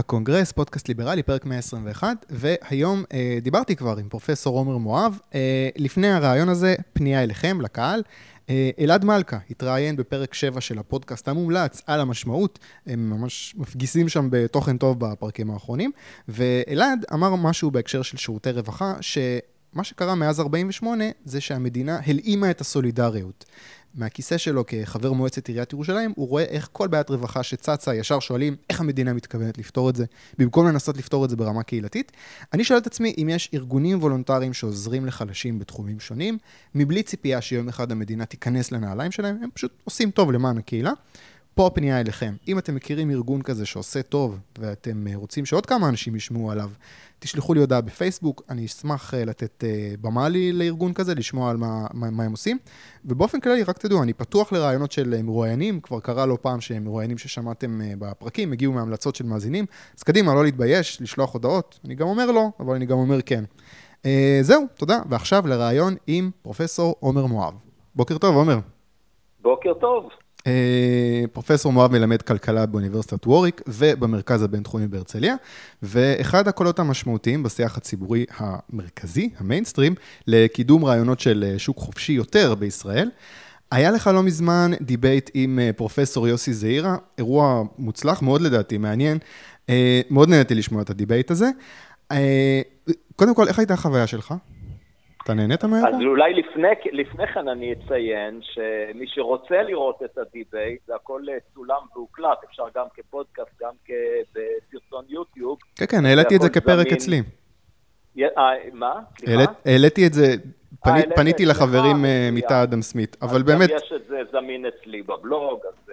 הקונגרס, פודקאסט ליברלי, פרק 121, והיום אה, דיברתי כבר עם פרופסור עומר מואב. אה, לפני הריאיון הזה, פנייה אליכם, לקהל. אה, אלעד מלכה התראיין בפרק 7 של הפודקאסט המומלץ על המשמעות, הם ממש מפגיזים שם בתוכן טוב בפרקים האחרונים, ואלעד אמר משהו בהקשר של שירותי רווחה, שמה שקרה מאז 48' זה שהמדינה הלאימה את הסולידריות. מהכיסא שלו כחבר מועצת עיריית ירושלים, הוא רואה איך כל בעיית רווחה שצצה, ישר שואלים איך המדינה מתכוונת לפתור את זה, במקום לנסות לפתור את זה ברמה קהילתית. אני שואל את עצמי אם יש ארגונים וולונטריים שעוזרים לחלשים בתחומים שונים, מבלי ציפייה שיום אחד המדינה תיכנס לנעליים שלהם, הם פשוט עושים טוב למען הקהילה. פה הפנייה אליכם. אם אתם מכירים ארגון כזה שעושה טוב, ואתם אה, רוצים שעוד כמה אנשים ישמעו עליו, תשלחו לי הודעה בפייסבוק, אני אשמח אה, לתת אה, במה לי לארגון כזה, לשמוע על מה, מה, מה הם עושים. ובאופן כללי, רק תדעו, אני פתוח לרעיונות של מרואיינים, כבר קרה לא פעם שהם מרואיינים ששמעתם בפרקים, הגיעו מהמלצות של מאזינים, אז קדימה, לא להתבייש, לשלוח הודעות. אני גם אומר לא, אבל אני גם אומר כן. זהו, תודה. ועכשיו לריאיון עם פרופסור עומר מואב. בוקר טוב, עומר. בוקר טוב. אה, פרופסור מואב מלמד כלכלה באוניברסיטת ווריק ובמרכז הבינתחומי בהרצליה, ואחד הקולות המשמעותיים בשיח הציבורי המרכזי, המיינסטרים, לקידום רעיונות של אה, שוק חופשי יותר בישראל. היה לך לא מזמן דיבייט עם אה, פרופסור יוסי זעירה, אירוע מוצלח מאוד לדעתי, מעניין. מאוד נהניתי לשמוע את הדיבייט הזה. קודם כל, איך הייתה החוויה שלך? אתה נהנית מהאירוע? אז אולי לפני, לפני כן אני אציין שמי שרוצה לראות את הדיבייט, זה הכל צולם והוקלט, אפשר גם כפודקאסט, גם בסרטון יוטיוב. כן, כן, העליתי את זה כפרק זמין. אצלי. אה, מה? סליחה? העליתי את זה, פני, פניתי לחברים אה, מתא אדם סמית, אבל באמת... יש את זה זמין אצלי בבלוג, אז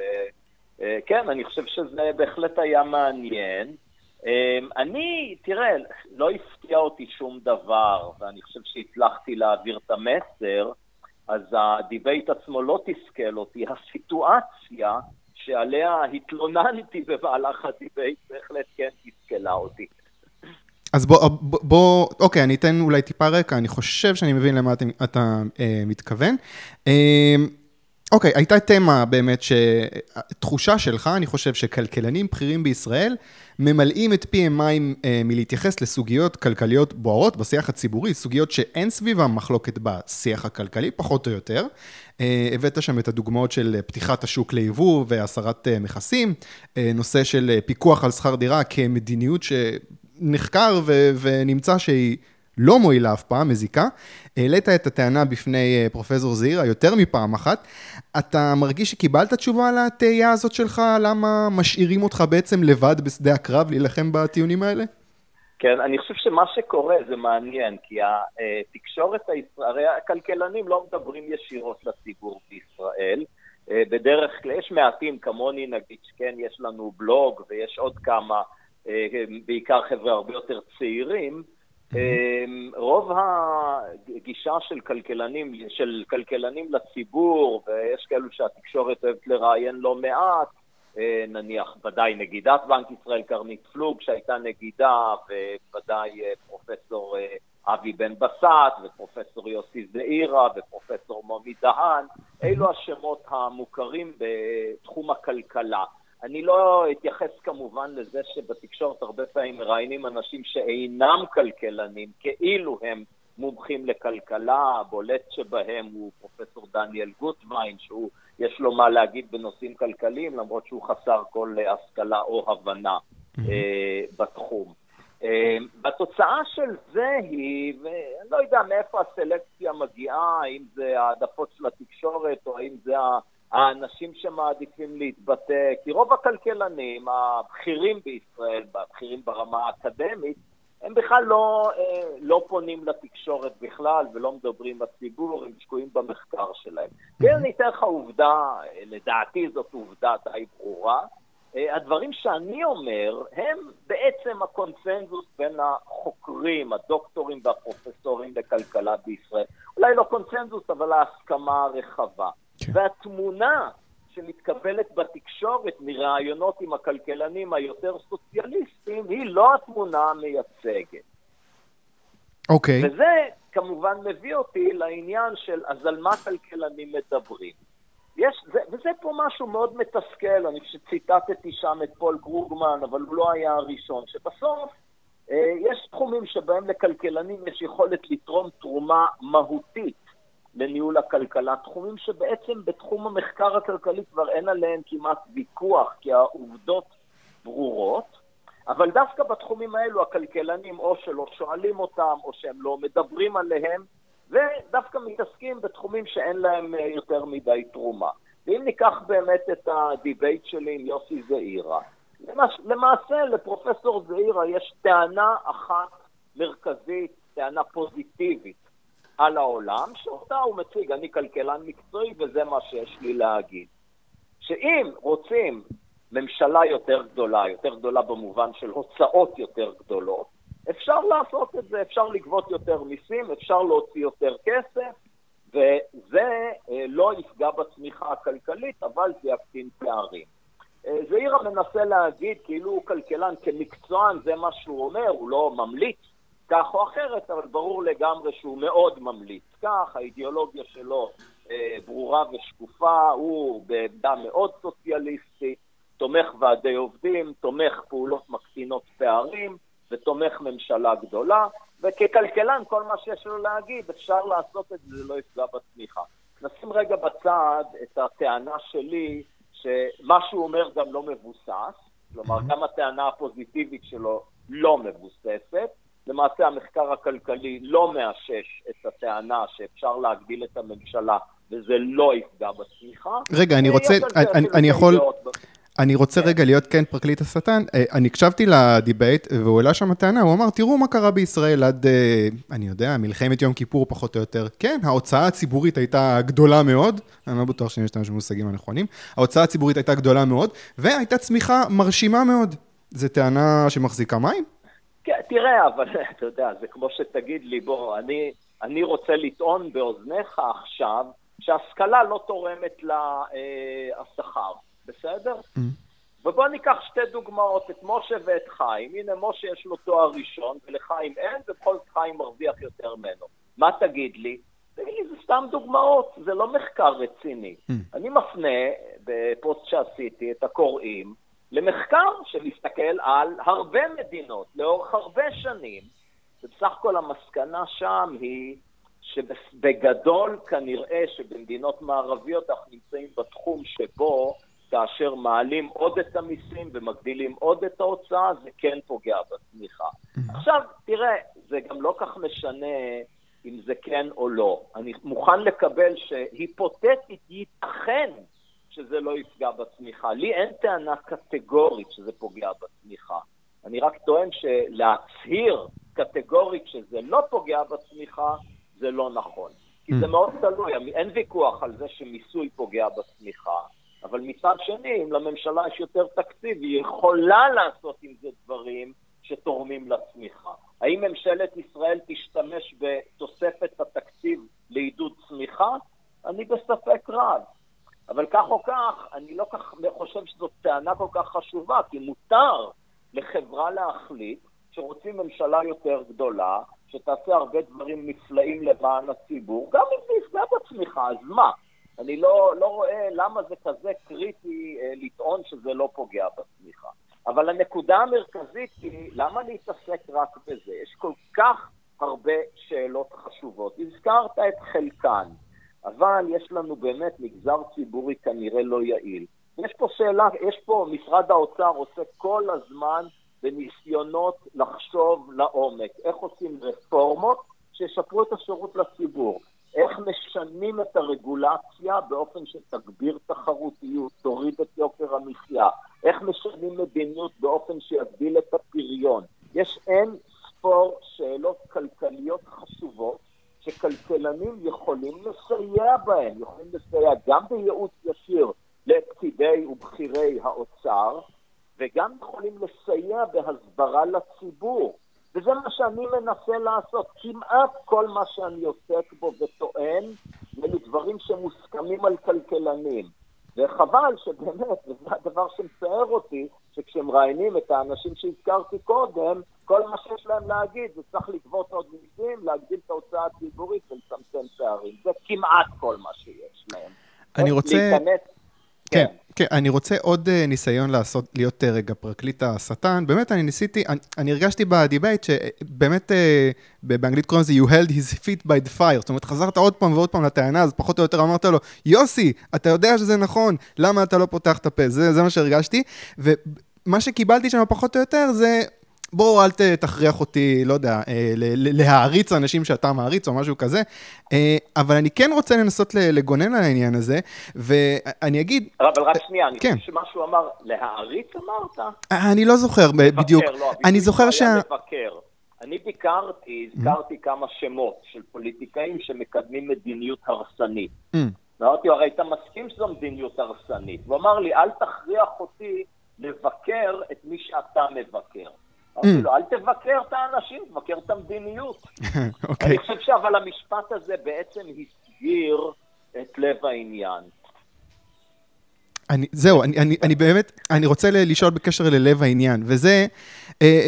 אה, כן, אני חושב שזה בהחלט היה מעניין. אמ, אני, תראה, לא הפתיע אותי שום דבר, ואני חושב שהצלחתי להעביר את המסר, אז הדיבייט עצמו לא תסכל אותי, הסיטואציה שעליה התלוננתי במהלך הדיבייט בהחלט כן תסכלה אותי. אז בוא, בוא, בוא, אוקיי, אני אתן אולי טיפה רקע, אני חושב שאני מבין למה אתה, אתה אה, מתכוון. אה, אוקיי, הייתה תמה באמת, שתחושה שלך, אני חושב שכלכלנים בכירים בישראל ממלאים את פיהם מים אה, מלהתייחס לסוגיות כלכליות בוערות בשיח הציבורי, סוגיות שאין סביבם מחלוקת בשיח הכלכלי, פחות או יותר. אה, הבאת שם את הדוגמאות של פתיחת השוק ליבוא והסרת אה, מכסים, אה, נושא של אה, פיקוח על שכר דירה כמדיניות שנחקר ו- ונמצא שהיא... לא מועילה אף פעם, מזיקה. העלית את הטענה בפני אה, פרופסור זעירה יותר מפעם אחת. אתה מרגיש שקיבלת תשובה על התהייה הזאת שלך, למה משאירים אותך בעצם לבד בשדה הקרב להילחם בטיעונים האלה? כן, אני חושב שמה שקורה זה מעניין, כי התקשורת הישראלית, הרי הכלכלנים לא מדברים ישירות לציבור בישראל. אה, בדרך כלל, יש מעטים כמוני נגיד, שכן, יש לנו בלוג ויש עוד כמה, אה, בעיקר חבר'ה הרבה יותר צעירים, רוב הגישה של כלכלנים, של כלכלנים לציבור, ויש כאלו שהתקשורת אוהבת לראיין לא מעט, אה, נניח ודאי נגידת בנק ישראל קרנית פלוג שהייתה נגידה, וודאי אה, פרופסור אה, אבי בן בסט, ופרופסור יוסי זעירה, ופרופסור מומי דהן, אלו השמות המוכרים בתחום הכלכלה. אני לא אתייחס כמובן לזה שבתקשורת הרבה פעמים מראיינים אנשים שאינם כלכלנים, כאילו הם מומחים לכלכלה, הבולט שבהם הוא פרופסור דניאל גוטווין, שהוא, יש לו מה להגיד בנושאים כלכליים, למרות שהוא חסר כל השכלה או הבנה mm-hmm. אה, בתחום. אה, בתוצאה של זה היא, ואני לא יודע מאיפה הסלקציה מגיעה, האם זה העדפות של התקשורת או האם זה ה... האנשים שמעדיפים להתבטא, כי רוב הכלכלנים הבכירים בישראל, הבכירים ברמה האקדמית, הם בכלל לא, אה, לא פונים לתקשורת בכלל ולא מדברים בציבור, הם שקועים במחקר שלהם. כן, אני אתן לך עובדה, לדעתי זאת עובדה די ברורה. אה, הדברים שאני אומר הם בעצם הקונצנזוס בין החוקרים, הדוקטורים והפרופסורים לכלכלה בישראל. אולי לא קונצנזוס, אבל ההסכמה הרחבה. כן. והתמונה שמתקבלת בתקשורת מראיונות עם הכלכלנים היותר סוציאליסטיים היא לא התמונה המייצגת. אוקיי. וזה כמובן מביא אותי לעניין של אז על מה כלכלנים מדברים. יש, זה, וזה פה משהו מאוד מתסכל, אני חושב שציטטתי שם את פול קרוגמן, אבל הוא לא היה הראשון, שבסוף אה, יש תחומים שבהם לכלכלנים יש יכולת לתרום תרומה מהותית לניהול הכלכלה, תחומים שבעצם בתחום המחקר הכלכלי כבר אין עליהם כמעט ויכוח, כי העובדות ברורות, אבל דווקא בתחומים האלו הכלכלנים או שלא שואלים אותם, או שהם לא מדברים עליהם, ודווקא מתעסקים בתחומים שאין להם אה, יותר מדי תרומה. ואם ניקח באמת את הדיבייט שלי עם יוסי זעירה, למעשה לפרופסור זעירה יש טענה אחת מרכזית, טענה פוזיטיבית על העולם, שאותה הוא מציג, אני כלכלן מקצועי וזה מה שיש לי להגיד. שאם רוצים ממשלה יותר גדולה, יותר גדולה במובן של הוצאות יותר גדולות, אפשר לעשות את זה, אפשר לגבות יותר מיסים, אפשר להוציא יותר כסף, וזה אה, לא יפגע בצמיחה הכלכלית, אבל זה יקטין פערים. אה, זעירה מנסה להגיד כאילו הוא כלכלן כמקצוען, זה מה שהוא אומר, הוא לא ממליץ כך או אחרת, אבל ברור לגמרי שהוא מאוד ממליץ כך, האידיאולוגיה שלו אה, ברורה ושקופה, הוא בעמדה מאוד סוציאליסטית, תומך ועדי עובדים, תומך פעולות מקטינות פערים ותומך ממשלה גדולה, וככלכלן כל מה שיש לו להגיד, אפשר לעשות את זה, זה לא יפגע בצמיחה. נשים רגע בצד את הטענה שלי שמה שהוא אומר גם לא מבוסס, כלומר גם הטענה הפוזיטיבית שלו לא מבוססת. למעשה המחקר הכלכלי לא מאשש את הטענה שאפשר להגדיל את הממשלה וזה לא יפגע בצמיחה. רגע, אני רוצה, אני, אני יכול... אני רוצה רגע להיות כן פרקליט השטן. אה, אני הקשבתי לדיבייט, והוא העלה שם טענה, הוא אמר, תראו מה קרה בישראל עד, אה, אני יודע, מלחמת יום כיפור פחות או יותר. כן, ההוצאה הציבורית הייתה גדולה מאוד, אני לא בטוח שאני משתמש במושגים הנכונים, ההוצאה הציבורית הייתה גדולה מאוד, והייתה צמיחה מרשימה מאוד. זו טענה שמחזיקה מים? כן, תראה, אבל אתה יודע, זה כמו שתגיד לי, בוא, אני, אני רוצה לטעון באוזניך עכשיו שהשכלה לא תורמת לשכר. אה, בסדר? Mm. ובואו ניקח שתי דוגמאות, את משה ואת חיים. הנה, משה יש לו תואר ראשון, ולחיים אין, ובכל זאת חיים מרוויח יותר ממנו. מה תגיד לי? תגיד לי, זה סתם דוגמאות, זה לא מחקר רציני. Mm. אני מפנה בפוסט שעשיתי את הקוראים למחקר שמסתכל על הרבה מדינות, לאורך הרבה שנים, ובסך הכל המסקנה שם היא שבגדול כנראה שבמדינות מערביות אנחנו נמצאים בתחום שבו כאשר מעלים עוד את המיסים ומגדילים עוד את ההוצאה, זה כן פוגע בצמיחה. Mm-hmm. עכשיו, תראה, זה גם לא כך משנה אם זה כן או לא. אני מוכן לקבל שהיפותטית ייתכן שזה לא יפגע בצמיחה. לי אין טענה קטגורית שזה פוגע בצמיחה. אני רק טוען שלהצהיר קטגורית שזה לא פוגע בצמיחה, זה לא נכון. כי זה mm. מאוד תלוי, אין ויכוח על זה שמיסוי פוגע בצמיחה. אבל מצד שני, אם לממשלה יש יותר תקציב, היא יכולה לעשות עם זה דברים שתורמים לצמיחה. האם ממשלת ישראל תשתמש בתוספת התקציב לעידוד צמיחה? אני בספק רב. אבל כך או כך, אני לא כך חושב שזאת טענה כל כך חשובה, כי מותר לחברה להחליט שרוצים ממשלה יותר גדולה, שתעשה הרבה דברים נפלאים למען הציבור, גם אם זה יפגע בצמיחה, אז מה? אני לא, לא רואה למה זה כזה קריטי אה, לטעון שזה לא פוגע בצמיחה. אבל הנקודה המרכזית היא, למה להתעסק רק בזה? יש כל כך הרבה שאלות חשובות. הזכרת את חלקן, אבל יש לנו באמת מגזר ציבורי כנראה לא יעיל. יש פה שאלה, יש פה, משרד האוצר עושה כל הזמן בניסיונות לחשוב לעומק, איך עושים רפורמות שישפרו את השירות לציבור. איך משנים את הרגולציה באופן שתגביר תחרותיות, תוריד את יוקר המחיה, איך משנים מדיניות באופן שיגדיל את הפריון. יש אין ספור שאלות כלכליות חשובות שכלכלנים יכולים לסייע בהן, יכולים לסייע גם בייעוץ ישיר לפקידי ובכירי האוצר, וגם יכולים לסייע בהסברה לציבור. וזה מה שאני מנסה לעשות. כמעט כל מה שאני עוסק בו וטוען, אלו דברים שמוסכמים על כלכלנים. וחבל שבאמת, וזה הדבר שמצער אותי, שכשמראיינים את האנשים שהזכרתי קודם, כל מה שיש להם להגיד זה צריך לגבות עוד מיסים, להגדיל את ההוצאה הציבורית ולצמצם פערים. זה כמעט כל מה שיש להם. אני רוצה... להיכנס... כן, כן, אני רוצה עוד אה, ניסיון לעשות, להיות אה, רגע פרקליט השטן. באמת, אני ניסיתי, אני, אני הרגשתי בדיבייט שבאמת, אה, באנגלית קוראים לזה You held his feet by the fire. זאת אומרת, חזרת עוד פעם ועוד פעם לטענה, אז פחות או יותר אמרת לו, יוסי, אתה יודע שזה נכון, למה אתה לא פותח את הפה? זה, זה מה שהרגשתי. ומה שקיבלתי שם פחות או יותר זה בוא, אל תכריח אותי, לא יודע, אה, להעריץ אנשים שאתה מעריץ או משהו כזה, אה, אבל אני כן רוצה לנסות לגונן על העניין הזה, ואני אגיד... אבל רק שנייה, אני כן. חושב שמה שהוא אמר, להעריץ אמרת? אני לא זוכר בדיוק. לא, אני זוכר שה... אני ביקרתי, הזכרתי mm-hmm. כמה שמות של פוליטיקאים שמקדמים מדיניות הרסנית. Mm-hmm. אמרתי, הרי אתה מסכים שזו מדיניות הרסנית. הוא אמר לי, אל תכריח אותי לבקר את מי שאתה מבקר. אמרתי לו, אל תבקר את האנשים, תבקר את המדיניות. אוקיי. אני חושב שאבל המשפט הזה בעצם הסגיר את לב העניין. אני, זהו, אני, אני, אני באמת, אני רוצה לשאול בקשר ללב העניין, וזה, אה,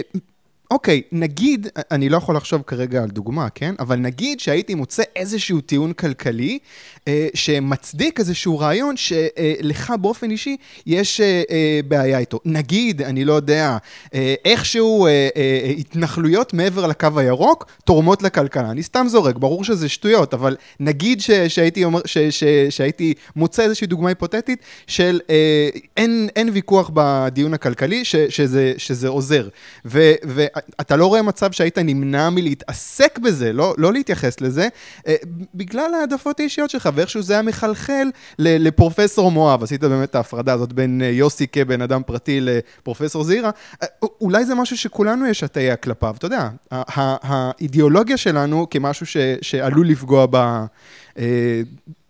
אוקיי, נגיד, אני לא יכול לחשוב כרגע על דוגמה, כן? אבל נגיד שהייתי מוצא איזשהו טיעון כלכלי אה, שמצדיק איזשהו רעיון שלך אה, באופן אישי יש אה, אה, בעיה איתו. נגיד, אני לא יודע, אה, איכשהו אה, אה, התנחלויות מעבר לקו הירוק תורמות לכלכלה. אני סתם זורק, ברור שזה שטויות, אבל נגיד ש, שהייתי, אומר, ש, ש, שהייתי מוצא איזושהי דוגמה היפותטית של אה, אין, אין ויכוח בדיון הכלכלי ש, שזה, שזה עוזר. ו, ו, אתה לא רואה מצב שהיית נמנע מלהתעסק בזה, לא, לא להתייחס לזה, אה, בגלל העדפות האישיות שלך, ואיכשהו זה היה מחלחל לפרופסור מואב. עשית באמת את ההפרדה הזאת בין אה, יוסי כבן אדם פרטי לפרופסור זעירה. אה, אולי זה משהו שכולנו יש הטעיה כלפיו, אתה יודע, האידיאולוגיה שלנו כמשהו ש, שעלול לפגוע ב,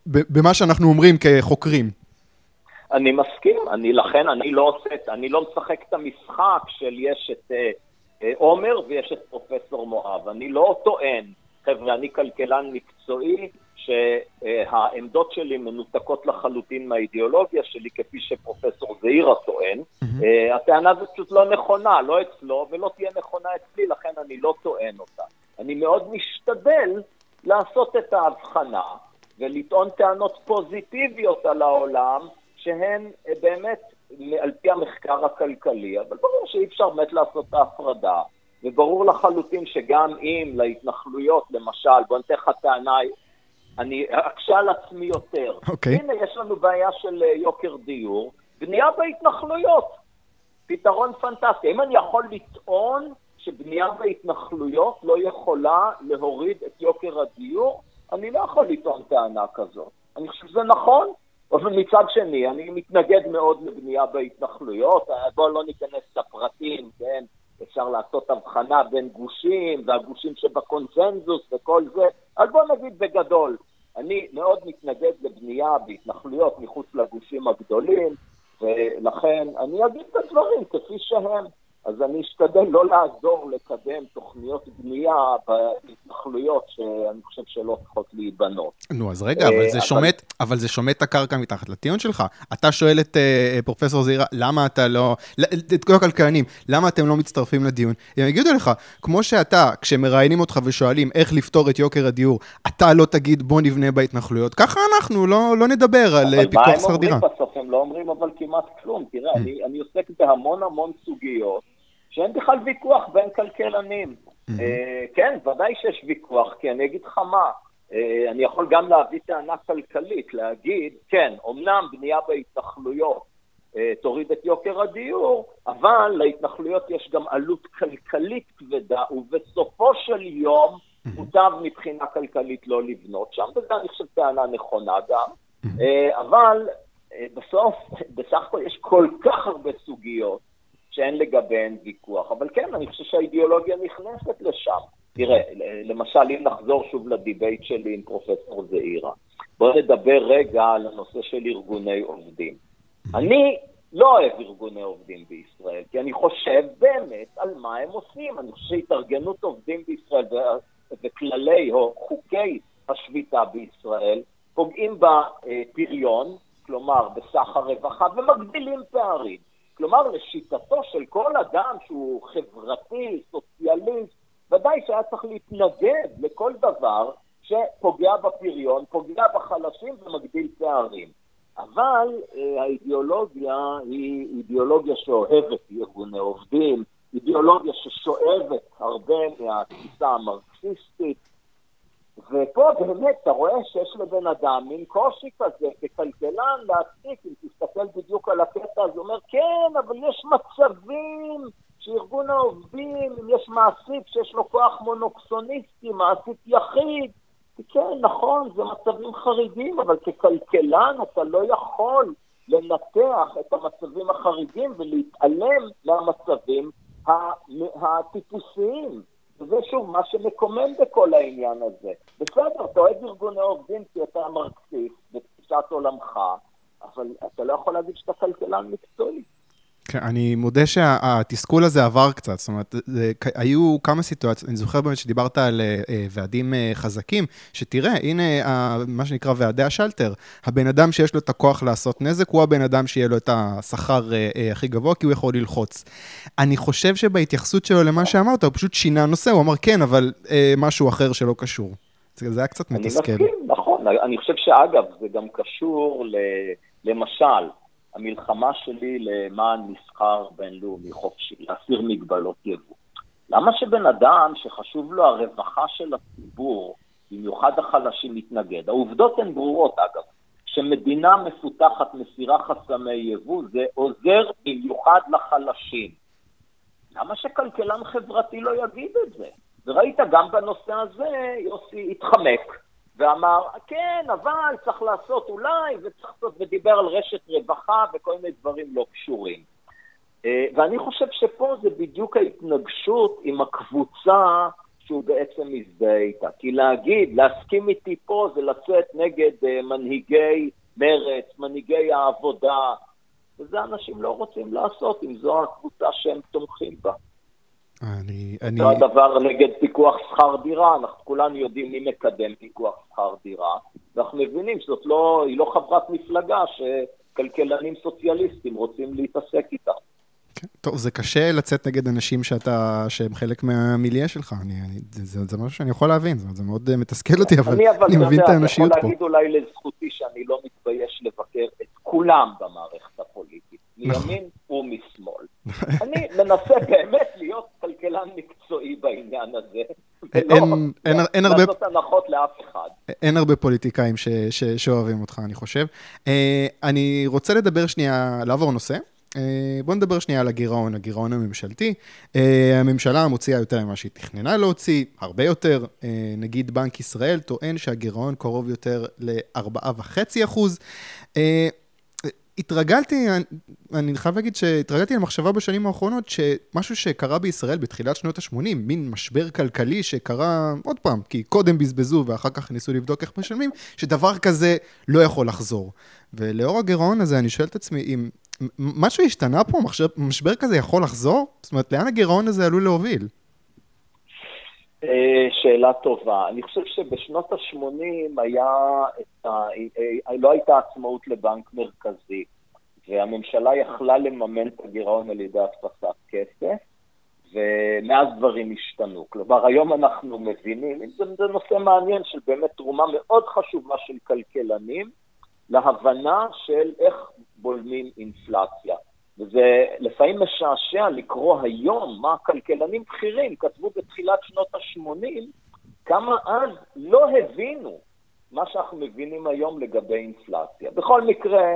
במה שאנחנו אומרים כחוקרים. אני מסכים, אני לכן, אני לא עושה, אני לא משחק את המשחק של יש את... אה, עומר ויש את פרופסור מואב. אני לא טוען, חבר'ה, אני כלכלן מקצועי, שהעמדות שלי מנותקות לחלוטין מהאידיאולוגיה שלי, כפי שפרופסור זעירה טוען. Mm-hmm. הטענה הזאת פשוט לא נכונה, לא אצלו, ולא תהיה נכונה אצלי, לכן אני לא טוען אותה. אני מאוד משתדל לעשות את ההבחנה ולטעון טענות פוזיטיביות על העולם, שהן אה, באמת על פי המחקר הכלכלי, אבל ברור שאי אפשר באמת לעשות את ההפרדה, וברור לחלוטין שגם אם להתנחלויות, למשל, בוא נתן לך טענה, אני אקשה על עצמי יותר. אוקיי. Okay. הנה, יש לנו בעיה של אה, יוקר דיור, בנייה בהתנחלויות. פתרון פנטסטי. האם אני יכול לטעון שבנייה בהתנחלויות לא יכולה להוריד את יוקר הדיור? אני לא יכול לטעון טענה כזאת. אני חושב שזה נכון, אבל מצד שני, אני מתנגד מאוד לבנייה בהתנחלויות, בואו לא ניכנס לפרטים, כן? אפשר לעשות הבחנה בין גושים, והגושים שבקונצנזוס וכל זה, אז בואו נגיד בגדול, אני מאוד מתנגד לבנייה בהתנחלויות מחוץ לגושים הגדולים, ולכן אני אגיד את הדברים כפי שהם. אז אני אשתדל לא לעזור לקדם תוכניות בנייה בהתנחלויות שאני חושב שלא צריכות להיבנות. נו, אז רגע, אבל זה אה, שומט, אבל זה שומט את הקרקע מתחת לטיעון שלך. אתה שואל את uh, פרופסור זעירה, למה אתה לא, את כל הכלכלנים, למה אתם לא מצטרפים לדיון? הם יגידו לך, כמו שאתה, כשמראיינים אותך ושואלים איך לפתור את יוקר הדיור, אתה לא תגיד בוא נבנה בהתנחלויות, ככה אנחנו לא, לא נדבר על פיקוח שכר דירה. אבל מה הם אומרים בסוף? הם לא אומרים אבל כמעט כלום. תראה, אני עוסק בהמון המון סוגיות. שאין בכלל ויכוח בין כלכלנים. Mm-hmm. כן, ודאי שיש ויכוח, כי אני אגיד לך מה, אה, אני יכול גם להביא טענה כלכלית, להגיד, כן, אמנם בנייה בהתנחלויות אה, תוריד את יוקר הדיור, אבל להתנחלויות יש גם עלות כלכלית כבדה, ובסופו של יום mm-hmm. מוטב מבחינה כלכלית לא לבנות שם, וזה אני חושב טענה נכונה גם, mm-hmm. אבל בסוף, בסך הכל יש כל כך הרבה סוגיות שאין לגביהן ויכוח. אבל כן, אני חושב שהאידיאולוגיה נכנסת לשם. תראה, למשל, אם נחזור שוב לדיבייט שלי עם פרופסור זעירה, בואו נדבר רגע על הנושא של ארגוני עובדים. אני לא אוהב ארגוני עובדים בישראל, כי אני חושב באמת על מה הם עושים. אני חושב שהתארגנות עובדים בישראל וכללי או חוקי השביתה בישראל פוגעים בפריון, כלומר בסך הרווחה, ומגדילים פערים. כלומר, לשיטתו של כל אדם שהוא חברתי, סוציאליסט, ודאי שהיה צריך להתנגד לכל דבר שפוגע בפריון, פוגע בחלשים ומגדיל פערים. אבל אה, האידיאולוגיה היא אידיאולוגיה שאוהבת ארגוני עובדים, אידיאולוגיה ששואבת הרבה מהתפיסה המרקסיסטית, ופה באמת אתה רואה שיש לבן אדם מין קושי כזה ככלכלן להציג, אם תסתכל בדיוק על הקטע הזה, הוא אומר כן, אבל יש מצבים שארגון העובדים, אם יש מעסיק שיש לו כוח מונוקסוניסטי, מעסיק יחיד, כן, נכון, זה מצבים חריגים, אבל ככלכלן אתה לא יכול לנתח את המצבים החריגים ולהתעלם מהמצבים הטיפוסיים. וזה שוב מה שמקומם בכל העניין הזה. בסדר, אתה אוהב ארגוני עובדים כי אתה מרקסיסט בתפיסת עולמך, אבל אתה לא יכול להגיד שאתה כלכלן מקצועי. כן, אני מודה שהתסכול הזה עבר קצת, זאת אומרת, זה, היו כמה סיטואציות, אני זוכר באמת שדיברת על uh, ועדים uh, חזקים, שתראה, הנה מה שנקרא ועדי השלטר, הבן אדם שיש לו את הכוח לעשות נזק, הוא הבן אדם שיהיה לו את השכר uh, הכי גבוה, כי הוא יכול ללחוץ. אני חושב שבהתייחסות שלו למה שאמרת, הוא פשוט שינה נושא, הוא אמר כן, אבל uh, משהו אחר שלא קשור. זה, זה היה קצת מתסכל. אני מסכים, נכון. אני חושב שאגב, זה גם קשור ל... למשל, המלחמה שלי למען מסחר בינלאומי חופשי, להסיר מגבלות יבוא. למה שבן אדם שחשוב לו הרווחה של הציבור, במיוחד החלשים, מתנגד? העובדות הן ברורות אגב. כשמדינה מפותחת מסירה חסמי יבוא, זה עוזר במיוחד לחלשים. למה שכלכלן חברתי לא יגיד את זה? וראית גם בנושא הזה, יוסי התחמק. ואמר, כן, אבל צריך לעשות אולי, וצריך לעשות, ודיבר על רשת רווחה וכל מיני דברים לא קשורים. אה, ואני חושב שפה זה בדיוק ההתנגשות עם הקבוצה שהוא בעצם מזדהה איתה. כי להגיד, להסכים איתי פה זה לצאת נגד uh, מנהיגי מרץ, מנהיגי העבודה, וזה אנשים לא רוצים לעשות אם זו הקבוצה שהם תומכים בה. אני... אני... הדבר נגד פיקוח שכר דירה, אנחנו כולנו יודעים מי מקדם פיקוח שכר דירה, ואנחנו מבינים שזאת לא, היא לא חברת מפלגה שכלכלנים סוציאליסטים רוצים להתעסק איתה. כן, טוב, זה קשה לצאת נגד אנשים שאתה, שהם חלק מהמיליה שלך, אני, אני, זה, זה משהו שאני יכול להבין, זה, זה מאוד מתסכל אותי, אבל אני, אבל אני מבין את האנושיות פה. אני יכול להגיד אולי לזכותי שאני לא מתבייש לבקר את כולם במערכת הפוליטית, נכון. מימין ומשמאל. אני מנסה באמת להיות כלכלן מקצועי בעניין הזה. אין, אין, אין הרבה... לעשות הנחות לאף אחד. אין הרבה פוליטיקאים ש, ש, שאוהבים אותך, אני חושב. Uh, אני רוצה לדבר שנייה, לעבור נושא. Uh, בואו נדבר שנייה על הגירעון, הגירעון הממשלתי. הממשלה מוציאה יותר ממה שהיא תכננה להוציא, הרבה יותר. נגיד בנק ישראל טוען שהגירעון קרוב יותר ל-4.5 Uh, התרגלתי, אני חייב להגיד שהתרגלתי למחשבה בשנים האחרונות שמשהו שקרה בישראל בתחילת שנות ה-80, מין משבר כלכלי שקרה עוד פעם, כי קודם בזבזו ואחר כך ניסו לבדוק איך משלמים, שדבר כזה לא יכול לחזור. ולאור הגירעון הזה אני שואל את עצמי אם משהו השתנה פה, משבר, משבר כזה יכול לחזור? זאת אומרת, לאן הגירעון הזה עלול להוביל? אה, שאלה טובה. אני חושב שבשנות ה-80 היה, ה... אה, לא הייתה עצמאות לבנק מרכזי, והממשלה יכלה לממן את הגירעון על ידי הדפסת כסף, ומאז דברים השתנו. כלומר, היום אנחנו מבינים, זה, זה נושא מעניין של באמת תרומה מאוד חשובה של כלכלנים להבנה של איך בולמים אינפלציה. וזה לפעמים משעשע לקרוא היום מה כלכלנים בכירים כתבו בתחילת שנות ה-80, כמה אז לא הבינו מה שאנחנו מבינים היום לגבי אינפלציה. בכל מקרה,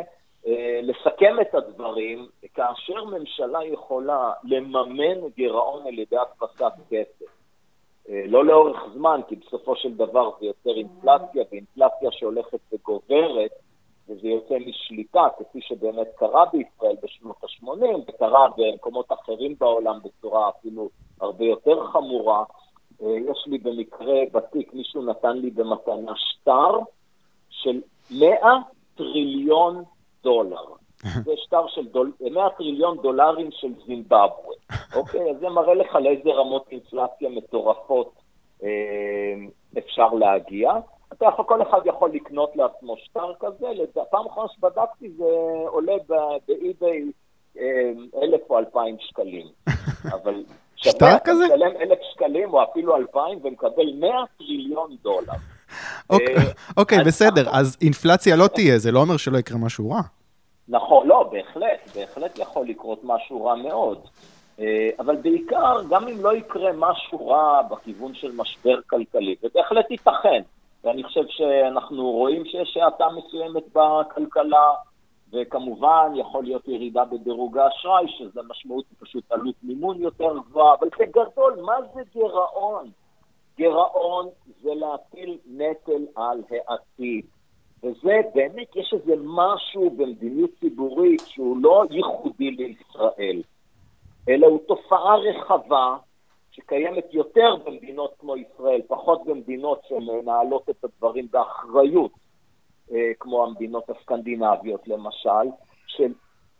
אה, לסכם את הדברים, כאשר ממשלה יכולה לממן גירעון על ידי הדפסת כסף, אה, לא לאורך זמן, כי בסופו של דבר זה יוצר אינפלציה, ואינפלציה שהולכת וגוברת, וזה יוצא משליטה, כפי שבאמת קרה בישראל בשנות ה-80, וקרה במקומות אחרים בעולם בצורה אפילו הרבה יותר חמורה. אה, יש לי במקרה בתיק, מישהו נתן לי במתנה שטר של 100 טריליון דולר. זה שטר של דול... 100 טריליון דולרים של זימבבואה, אוקיי? אז זה מראה לך לאיזה רמות אינפלציה מטורפות אה, אפשר להגיע. אתה יכול, כל אחד יכול לקנות לעצמו שטר כזה, פעם אחרונה שבדקתי זה עולה באי-ביי אה, אלף או אלפיים שקלים. אבל שטר כזה? אתה משלם אלף שקלים או אפילו אלפיים ומקבל מאה טריליון דולר. אוקיי, אוקיי בסדר, אז אינפלציה לא תהיה, זה לא אומר שלא יקרה משהו רע. נכון, לא, בהחלט, בהחלט יכול לקרות משהו רע מאוד. אה, אבל בעיקר, גם אם לא יקרה משהו רע בכיוון של משבר כלכלי, זה בהחלט ייתכן. ואני חושב שאנחנו רואים שיש האטה מסוימת בכלכלה, וכמובן יכול להיות ירידה בדירוג האשראי, שזה משמעות פשוט עלות מימון יותר גבוהה, אבל בגדול, מה זה גירעון? גירעון זה להטיל נטל על העתיד. וזה באמת, יש איזה משהו במדיניות ציבורית שהוא לא ייחודי לישראל, אלא הוא תופעה רחבה שקיימת יותר במדינות כמו ישראל, פחות במדינות שמנהלות את הדברים באחריות, אה, כמו המדינות הסקנדינביות למשל, של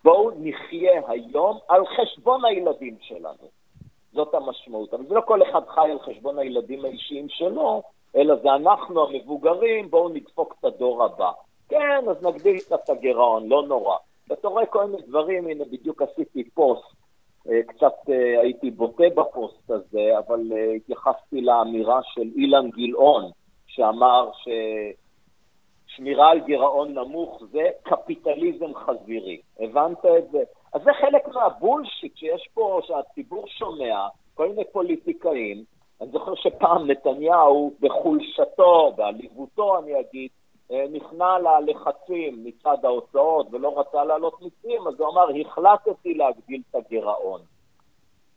בואו נחיה היום על חשבון הילדים שלנו. זאת המשמעות. אבל זה לא כל אחד חי על חשבון הילדים האישיים שלו, אלא זה אנחנו המבוגרים, בואו נדפוק את הדור הבא. כן, אז נגדיל קצת את הגירעון, לא נורא. ואתה רואה כל מיני דברים, הנה בדיוק עשיתי פוסט, קצת אה, הייתי בוטה בפוסט הזה, אבל אה, התייחסתי לאמירה של אילן גילאון, שאמר ששמירה על גירעון נמוך זה קפיטליזם חזירי. הבנת את זה? אז זה חלק מהבולשיט שיש פה, שהציבור שומע, כל מיני פוליטיקאים, אני זוכר שפעם נתניהו, בחולשתו, בעליבותו, אני אגיד, אה, נכנע ללחצים מצד ההוצאות ולא רצה להעלות מיסים, אז הוא אמר, החלטתי להגדיל את הגירעון.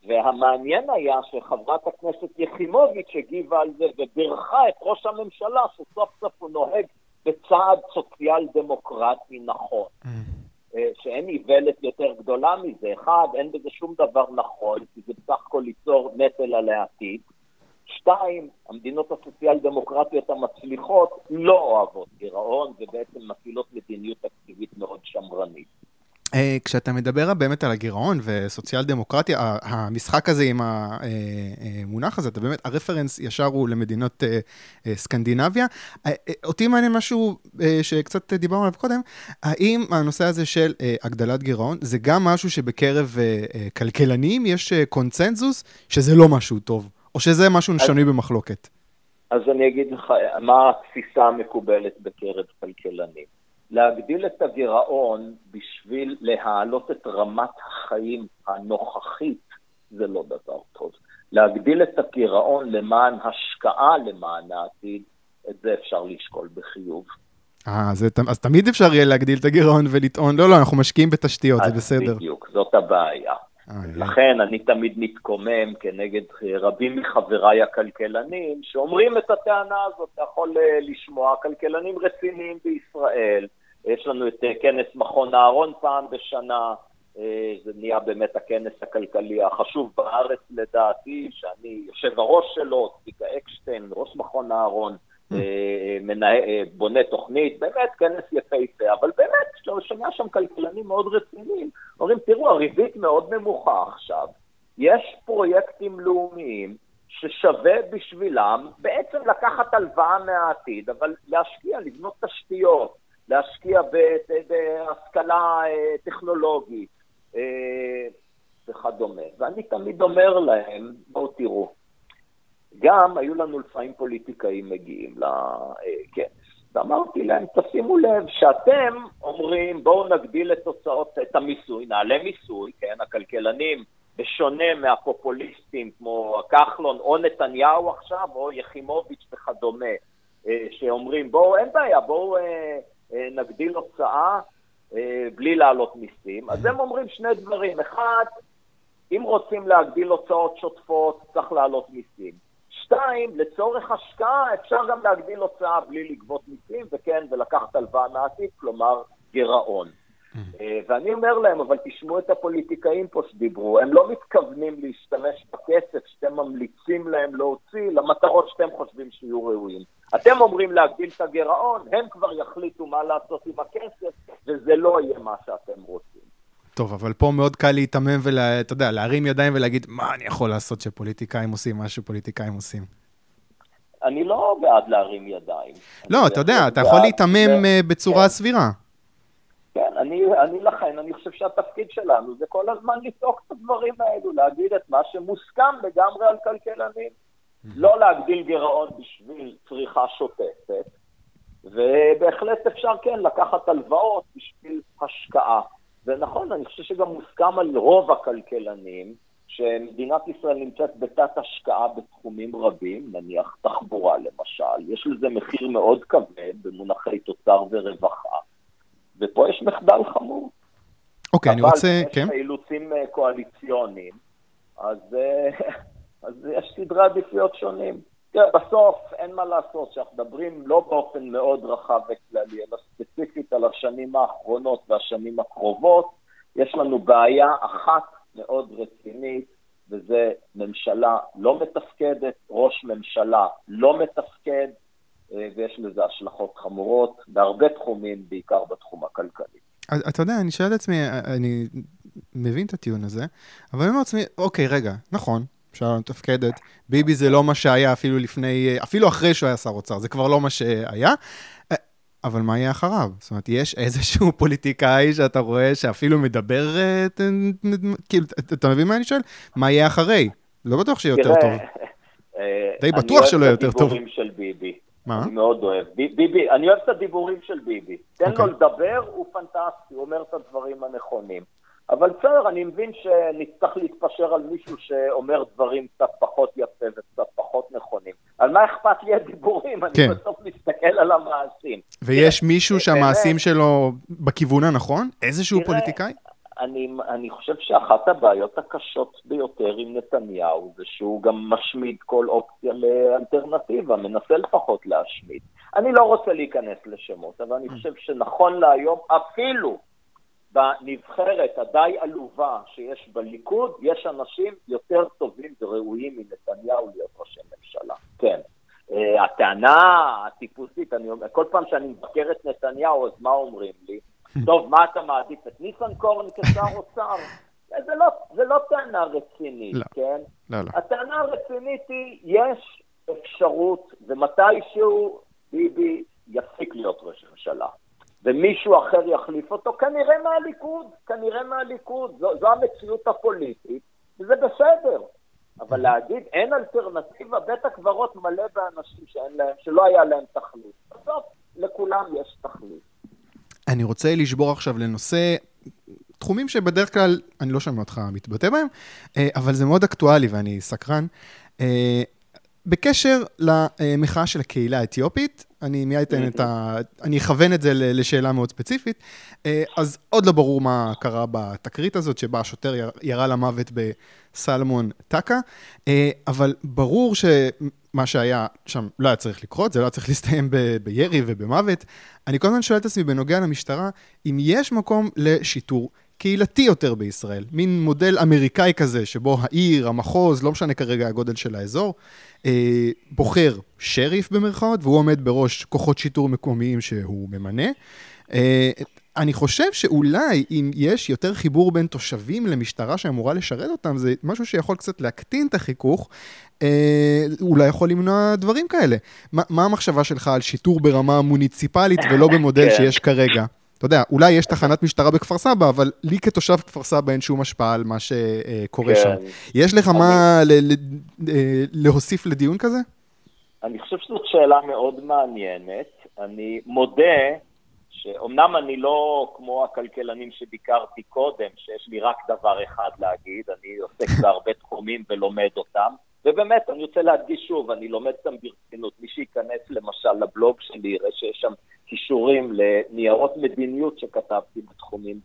והמעניין היה שחברת הכנסת יחימוביץ' הגיבה על זה ובירכה את ראש הממשלה שסוף סוף הוא נוהג בצעד סוציאל דמוקרטי נכון. Mm. אה, שאין איוולת יותר גדולה מזה. אחד, אין בזה שום דבר נכון, כי זה בסך הכל ליצור נטל על העתיד. שתיים, המדינות הסוציאל דמוקרטיות המצליחות לא אוהבות גירעון ובעצם מפעילות מדיניות תקציבית מאוד שמרנית. אה, כשאתה מדבר באמת על הגירעון וסוציאל דמוקרטיה, המשחק הזה עם המונח אה, הזה, אתה באמת, הרפרנס ישר הוא למדינות סקנדינביה. אותי מעניין משהו שקצת דיברנו עליו קודם, האם הנושא הזה של הגדלת גירעון, זה גם משהו שבקרב כלכלנים יש קונצנזוס שזה לא משהו טוב? או שזה משהו שנוי במחלוקת? אז אני אגיד לך מה התפיסה המקובלת בקרב כלכלנים. להגדיל את הגירעון בשביל להעלות את רמת החיים הנוכחית זה לא דבר טוב. להגדיל את הגירעון למען השקעה למען העתיד, את זה אפשר לשקול בחיוב. אה, אז, אז תמיד אפשר יהיה להגדיל את הגירעון ולטעון, לא, לא, אנחנו משקיעים בתשתיות, זה בסדר. בדיוק, זאת הבעיה. לכן אני תמיד מתקומם כנגד רבים מחבריי הכלכלנים שאומרים את הטענה הזאת, אתה יכול אה, לשמוע, כלכלנים רציניים בישראל, יש לנו את אה, כנס מכון אהרון פעם בשנה, אה, זה נהיה באמת הכנס הכלכלי החשוב בארץ לדעתי, שאני יושב הראש שלו, צביקה אקשטיין, ראש מכון אהרון, בונה תוכנית, באמת כנס יפהפה, אבל באמת, שומע שם כלכלנים מאוד רציניים, אומרים, תראו, הריבית מאוד נמוכה עכשיו, יש פרויקטים לאומיים ששווה בשבילם בעצם לקחת הלוואה מהעתיד, אבל להשקיע, לבנות תשתיות, להשקיע בהשכלה אה, טכנולוגית אה, וכדומה. ואני תמיד אומר להם, בואו תראו, גם היו לנו לפעמים פוליטיקאים מגיעים לכנס. ואמרתי להם, תשימו לב שאתם אומרים, בואו נגדיל את תוצאות, את המיסוי, נעלה מיסוי, כן, הכלכלנים, בשונה מהפופוליסטים כמו כחלון או נתניהו עכשיו, או יחימוביץ' וכדומה, אה, שאומרים, בואו, אין בעיה, בואו אה, אה, נגדיל הוצאה בלי להעלות מיסים. אז הם אומרים שני דברים. אחד, אם רוצים להגדיל הוצאות שוטפות, צריך להעלות מיסים. שתיים, לצורך השקעה אפשר גם להגדיל הוצאה בלי לגבות מיסים, וכן, ולקחת הלוואה מעתיד, כלומר גירעון. Mm. אה, ואני אומר להם, אבל תשמעו את הפוליטיקאים פה שדיברו, הם לא מתכוונים להשתמש בכסף שאתם ממליצים להם להוציא למטרות שאתם חושבים שיהיו ראויים. אתם אומרים להגדיל את הגירעון, הם כבר יחליטו מה לעשות עם הכסף, וזה לא יהיה מה שאתם רוצים. טוב, אבל פה מאוד קל להיתמם ואתה יודע, להרים ידיים ולהגיד, מה אני יכול לעשות שפוליטיקאים עושים מה שפוליטיקאים עושים? אני לא בעד להרים ידיים. לא, אתה יודע, אתה יכול להיתמם אה, בצורה כן. סבירה. כן, אני, אני לכן, אני חושב שהתפקיד שלנו זה כל הזמן לצעוק את הדברים האלו, להגיד את מה שמוסכם לגמרי על כלכלנים. Mm-hmm. לא להגדיל גירעון בשביל צריכה שוטפת, ובהחלט אפשר כן לקחת הלוואות בשביל השקעה. ונכון, אני חושב שגם מוסכם על רוב הכלכלנים שמדינת ישראל נמצאת בתת השקעה בתחומים רבים, נניח תחבורה למשל, יש לזה מחיר מאוד כבד במונחי תוצר ורווחה, ופה יש מחדל חמור. אוקיי, okay, אני רוצה... אבל יש אילוצים אה, קואליציוניים, אז, אה, אז יש סדרי עדיפויות שונים. תראה, בסוף אין מה לעשות, שאנחנו מדברים לא באופן מאוד רחב וכללי, אלא ספציפית על השנים האחרונות והשנים הקרובות, יש לנו בעיה אחת מאוד רצינית, וזה ממשלה לא מתפקדת, ראש ממשלה לא מתפקד, אה, ויש לזה השלכות חמורות בהרבה תחומים, בעיקר בתחום הכלכלי. אתה יודע, אני שואל את עצמי, אני מבין את הטיעון הזה, אבל אני אומר לעצמי, אוקיי, רגע, נכון, ממשלה מתפקדת. ביבי זה לא מה שהיה אפילו לפני, אפילו אחרי שהוא היה שר אוצר, זה כבר לא מה שהיה. אבל מה יהיה אחריו? זאת אומרת, יש איזשהו פוליטיקאי שאתה רואה שאפילו מדבר, אה, כאילו, אתה מבין מה אני שואל? מה יהיה אחרי? לא בטוח שיהיה יותר טוב. אה, די בטוח שלא יהיה יותר טוב. אני אוהב את הדיבורים של ביבי. מה? אני מאוד אוהב. ביבי, אני אוהב את הדיבורים של ביבי. תן לו אוקיי. לדבר, הוא פנטסטי, הוא אומר את הדברים הנכונים. אבל בסדר, אני מבין שנצטרך להתפשר על מישהו שאומר דברים קצת פחות יפה וקצת פחות נכונים. על מה אכפת לי הדיבורים? כן. אני בסוף מסתכל על המעשים. ויש תראה, מישהו שהמעשים באמת, שלו בכיוון הנכון? איזשהו תראה, פוליטיקאי? אני, אני חושב שאחת הבעיות הקשות ביותר עם נתניהו זה שהוא גם משמיד כל אופציה לאלטרנטיבה, מנסה לפחות להשמיד. אני לא רוצה להיכנס לשמות, אבל אני חושב שנכון להיום, אפילו בנבחרת הדי עלובה שיש בליכוד, יש אנשים יותר טובים וראויים מנתניהו להיות ראשי ממשלה. כן. Uh, הטענה הטיפוסית, אני אומר, כל פעם שאני מבקר את נתניהו, אז מה אומרים לי? טוב, מה אתה מעדיף, את ניסנקורן כשר אוצר? זה לא, זה לא טענה רצינית, לא, כן? לא, לא. הטענה הרצינית היא, יש אפשרות, ומתישהו ביבי יפסיק להיות ראש ממשלה. ומישהו אחר יחליף אותו, כנראה מהליכוד, כנראה מהליכוד. זו, זו המציאות הפוליטית, וזה בסדר. אבל להגיד אין אלטרנטיבה, בית הקברות מלא באנשים שאין להם, שלא היה להם תכלית. בסוף לכולם יש תכלית. אני רוצה לשבור עכשיו לנושא, תחומים שבדרך כלל אני לא שומע אותך מתבטא בהם, אה, אבל זה מאוד אקטואלי ואני סקרן. בקשר למחאה של הקהילה האתיופית, אני מיד אתן את ה... אני אכוון את זה לשאלה מאוד ספציפית. אה, אז עוד לא ברור מה קרה בתקרית הזאת, שבה השוטר ירה למוות בסלמון טקה, אה, אבל ברור שמה שהיה שם לא היה צריך לקרות, זה לא היה צריך להסתיים ב- בירי ובמוות. אני כל הזמן שואל את עצמי בנוגע למשטרה, אם יש מקום לשיטור קהילתי יותר בישראל, מין מודל אמריקאי כזה, שבו העיר, המחוז, לא משנה כרגע הגודל של האזור, אה, בוחר שריף במרכאות, והוא עומד בראש כוחות שיטור מקומיים שהוא ממנה. אה, אני חושב שאולי אם יש יותר חיבור בין תושבים למשטרה שאמורה לשרת אותם, זה משהו שיכול קצת להקטין את החיכוך, אה, אולי יכול למנוע דברים כאלה. מה, מה המחשבה שלך על שיטור ברמה מוניציפלית ולא במודל כן. שיש כרגע? אתה יודע, אולי יש תחנת משטרה בכפר סבא, אבל לי כתושב כפר סבא אין שום השפעה על מה שקורה כן. שם. יש לך אני... מה ל- ל- אה, להוסיף לדיון כזה? אני חושב שזאת שאלה מאוד מעניינת. אני מודה שאומנם אני לא כמו הכלכלנים שביקרתי קודם, שיש לי רק דבר אחד להגיד, אני עוסק בהרבה תחומים ולומד אותם. ובאמת, אני רוצה להדגיש שוב, אני לומד אותם ברצינות. מי שייכנס למשל לבלוג שלי, יראה שיש שם קישורים לניירות מדיניות שכתבתי בתחומים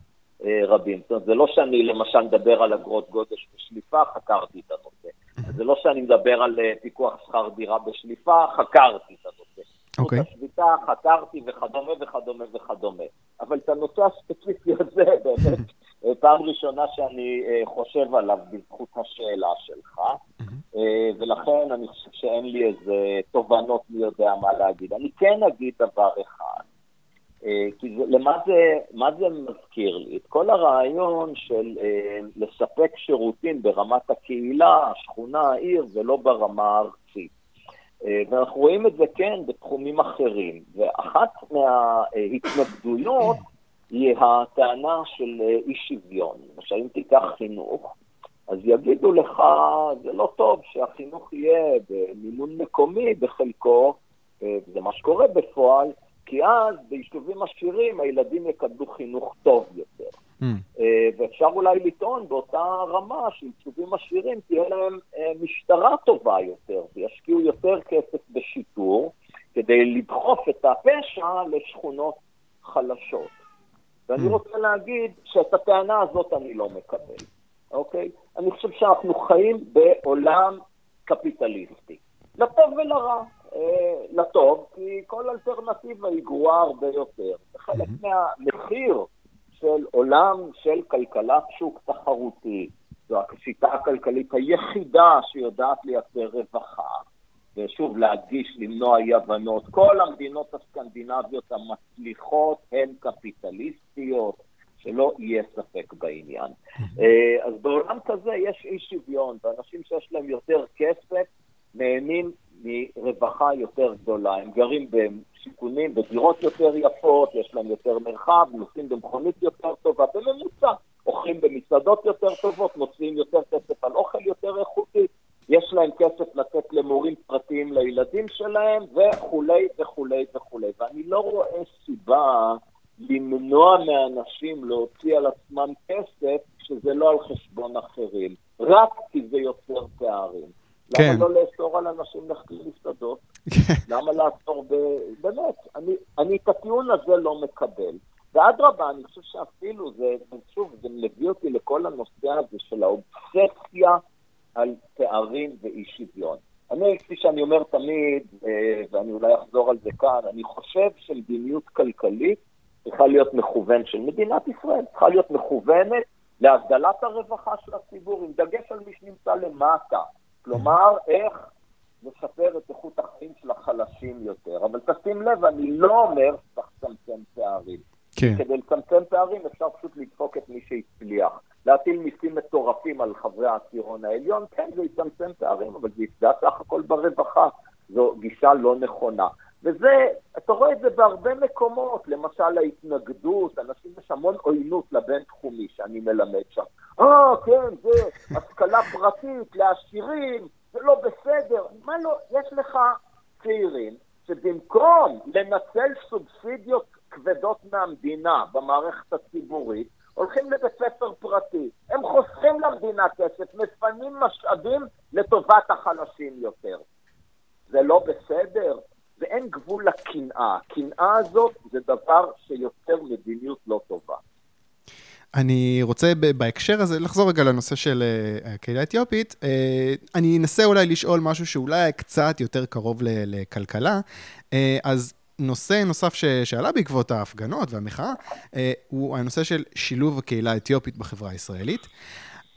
אה, רבים. זאת אומרת, זה לא שאני למשל מדבר על אגרות גודש בשליפה, חקרתי את הנושא. זה לא שאני מדבר על אה, פיקוח שכר דירה בשליפה, חקרתי את הנושא. אוקיי. Okay. השביתה, חקרתי וכדומה וכדומה וכדומה. אבל את הנושא הספציפי הזה, באמת, אה, פעם ראשונה שאני חושב עליו בזכות השאלה שלך, ולכן אני חושב שאין לי איזה תובנות מי יודע מה להגיד. אני כן אגיד דבר אחד, כי זה, למה זה, מה זה מזכיר לי? את כל הרעיון של אה, לספק שירותים ברמת הקהילה, השכונה, העיר, ולא ברמה הארצית. אה, ואנחנו רואים את זה, כן, בתחומים אחרים. ואחת מההתנגדויות היא הטענה של אי שוויון. למשל, אם תיקח חינוך, אז יגידו לך, זה לא טוב שהחינוך יהיה במימון מקומי בחלקו, אה, זה מה שקורה בפועל, כי אז ביישובים עשירים הילדים יקבלו חינוך טוב יותר. Mm. ואפשר אולי לטעון באותה רמה שיישובים עשירים תהיה להם אה, משטרה טובה יותר, וישקיעו יותר כסף בשיטור כדי לדחוף את הפשע לשכונות חלשות. ואני mm. רוצה להגיד שאת הטענה הזאת אני לא מקבל, אוקיי? אני חושב שאנחנו חיים בעולם קפיטליסטי, לטוב ולרע. אה, לטוב, כי כל אלטרנטיבה היא גרועה הרבה יותר. זה חלק mm-hmm. מהמחיר של עולם של כלכלת שוק תחרותי. זו השיטה הכלכלית היחידה שיודעת לייצר רווחה. ושוב, להדגיש, למנוע אי-הבנות. כל המדינות הסקנדינביות המצליחות הן קפיטליסטיות, שלא יהיה ספק בעניין. אה, אז בעולם כזה יש אי שוויון, ואנשים שיש להם יותר כסף נהנים מרווחה יותר גדולה. הם גרים בשיכונים, בדירות יותר יפות, יש להם יותר מרחב, נוסעים במכונית יותר טובה, בממוצע. אוכלים במסעדות יותר טובות, מוציאים יותר כסף על אוכל יותר איכותי, יש להם כסף לתת למורים פרטיים לילדים שלהם, וכולי וכולי וכולי. ואני לא רואה סיבה למנוע מאנשים להוציא על עצמם כסף כשזה לא על חשבון אחרים, רק כי זה יוצר פערים. כן. למה לא לאסור על אנשים ללכת למסעדות? כן. למה לאסור ב... באמת, אני, אני את הטיעון הזה לא מקבל. ואדרבה, אני חושב שאפילו זה, שוב, זה מביא אותי לכל הנושא הזה של האובססיה על פערים ואי שוויון. אני, כפי שאני אומר תמיד, אה, ואני אולי אחזור על זה כאן, אני חושב שמדיניות כלכלית צריכה להיות מכוונת של מדינת ישראל, צריכה להיות מכוונת להגדלת הרווחה של הציבור, עם דגש על מי שנמצא למטה. כלומר, איך לשפר את איכות החיים של החלשים יותר. אבל תשים לב, אני לא אומר שצריך לצמצם פערים. כן. כדי לצמצם פערים אפשר פשוט לדפוק את מי שהצליח. להטיל מיסים מטורפים על חברי העשירון העליון, כן, זה יצמצם פערים, אבל זה יפגע סך הכל ברווחה. זו גישה לא נכונה. וזה, אתה רואה את זה בהרבה מקומות, למשל ההתנגדות, אנשים, יש המון עוינות לבין-תחומי שאני מלמד שם. אה, כן, זה השכלה פרטית לעשירים, זה לא בסדר. מה לא, יש לך צעירים שבמקום לנצל סובסידיות כבדות מהמדינה במערכת הציבורית, הולכים לבית ספר פרטי. הם חוסכים למדינה כסף, מפנים משאבים לטובת החלשים יותר. זה לא בסדר? ואין גבול לקנאה. הקנאה הזאת זה דבר שיוצר מדיניות לא טובה. אני רוצה בהקשר הזה לחזור רגע לנושא של אה, הקהילה האתיופית. אה, אני אנסה אולי לשאול משהו שאולי קצת יותר קרוב לכלכלה. אה, אז נושא נוסף שעלה בעקבות ההפגנות והמחאה, הוא הנושא של שילוב הקהילה האתיופית בחברה הישראלית.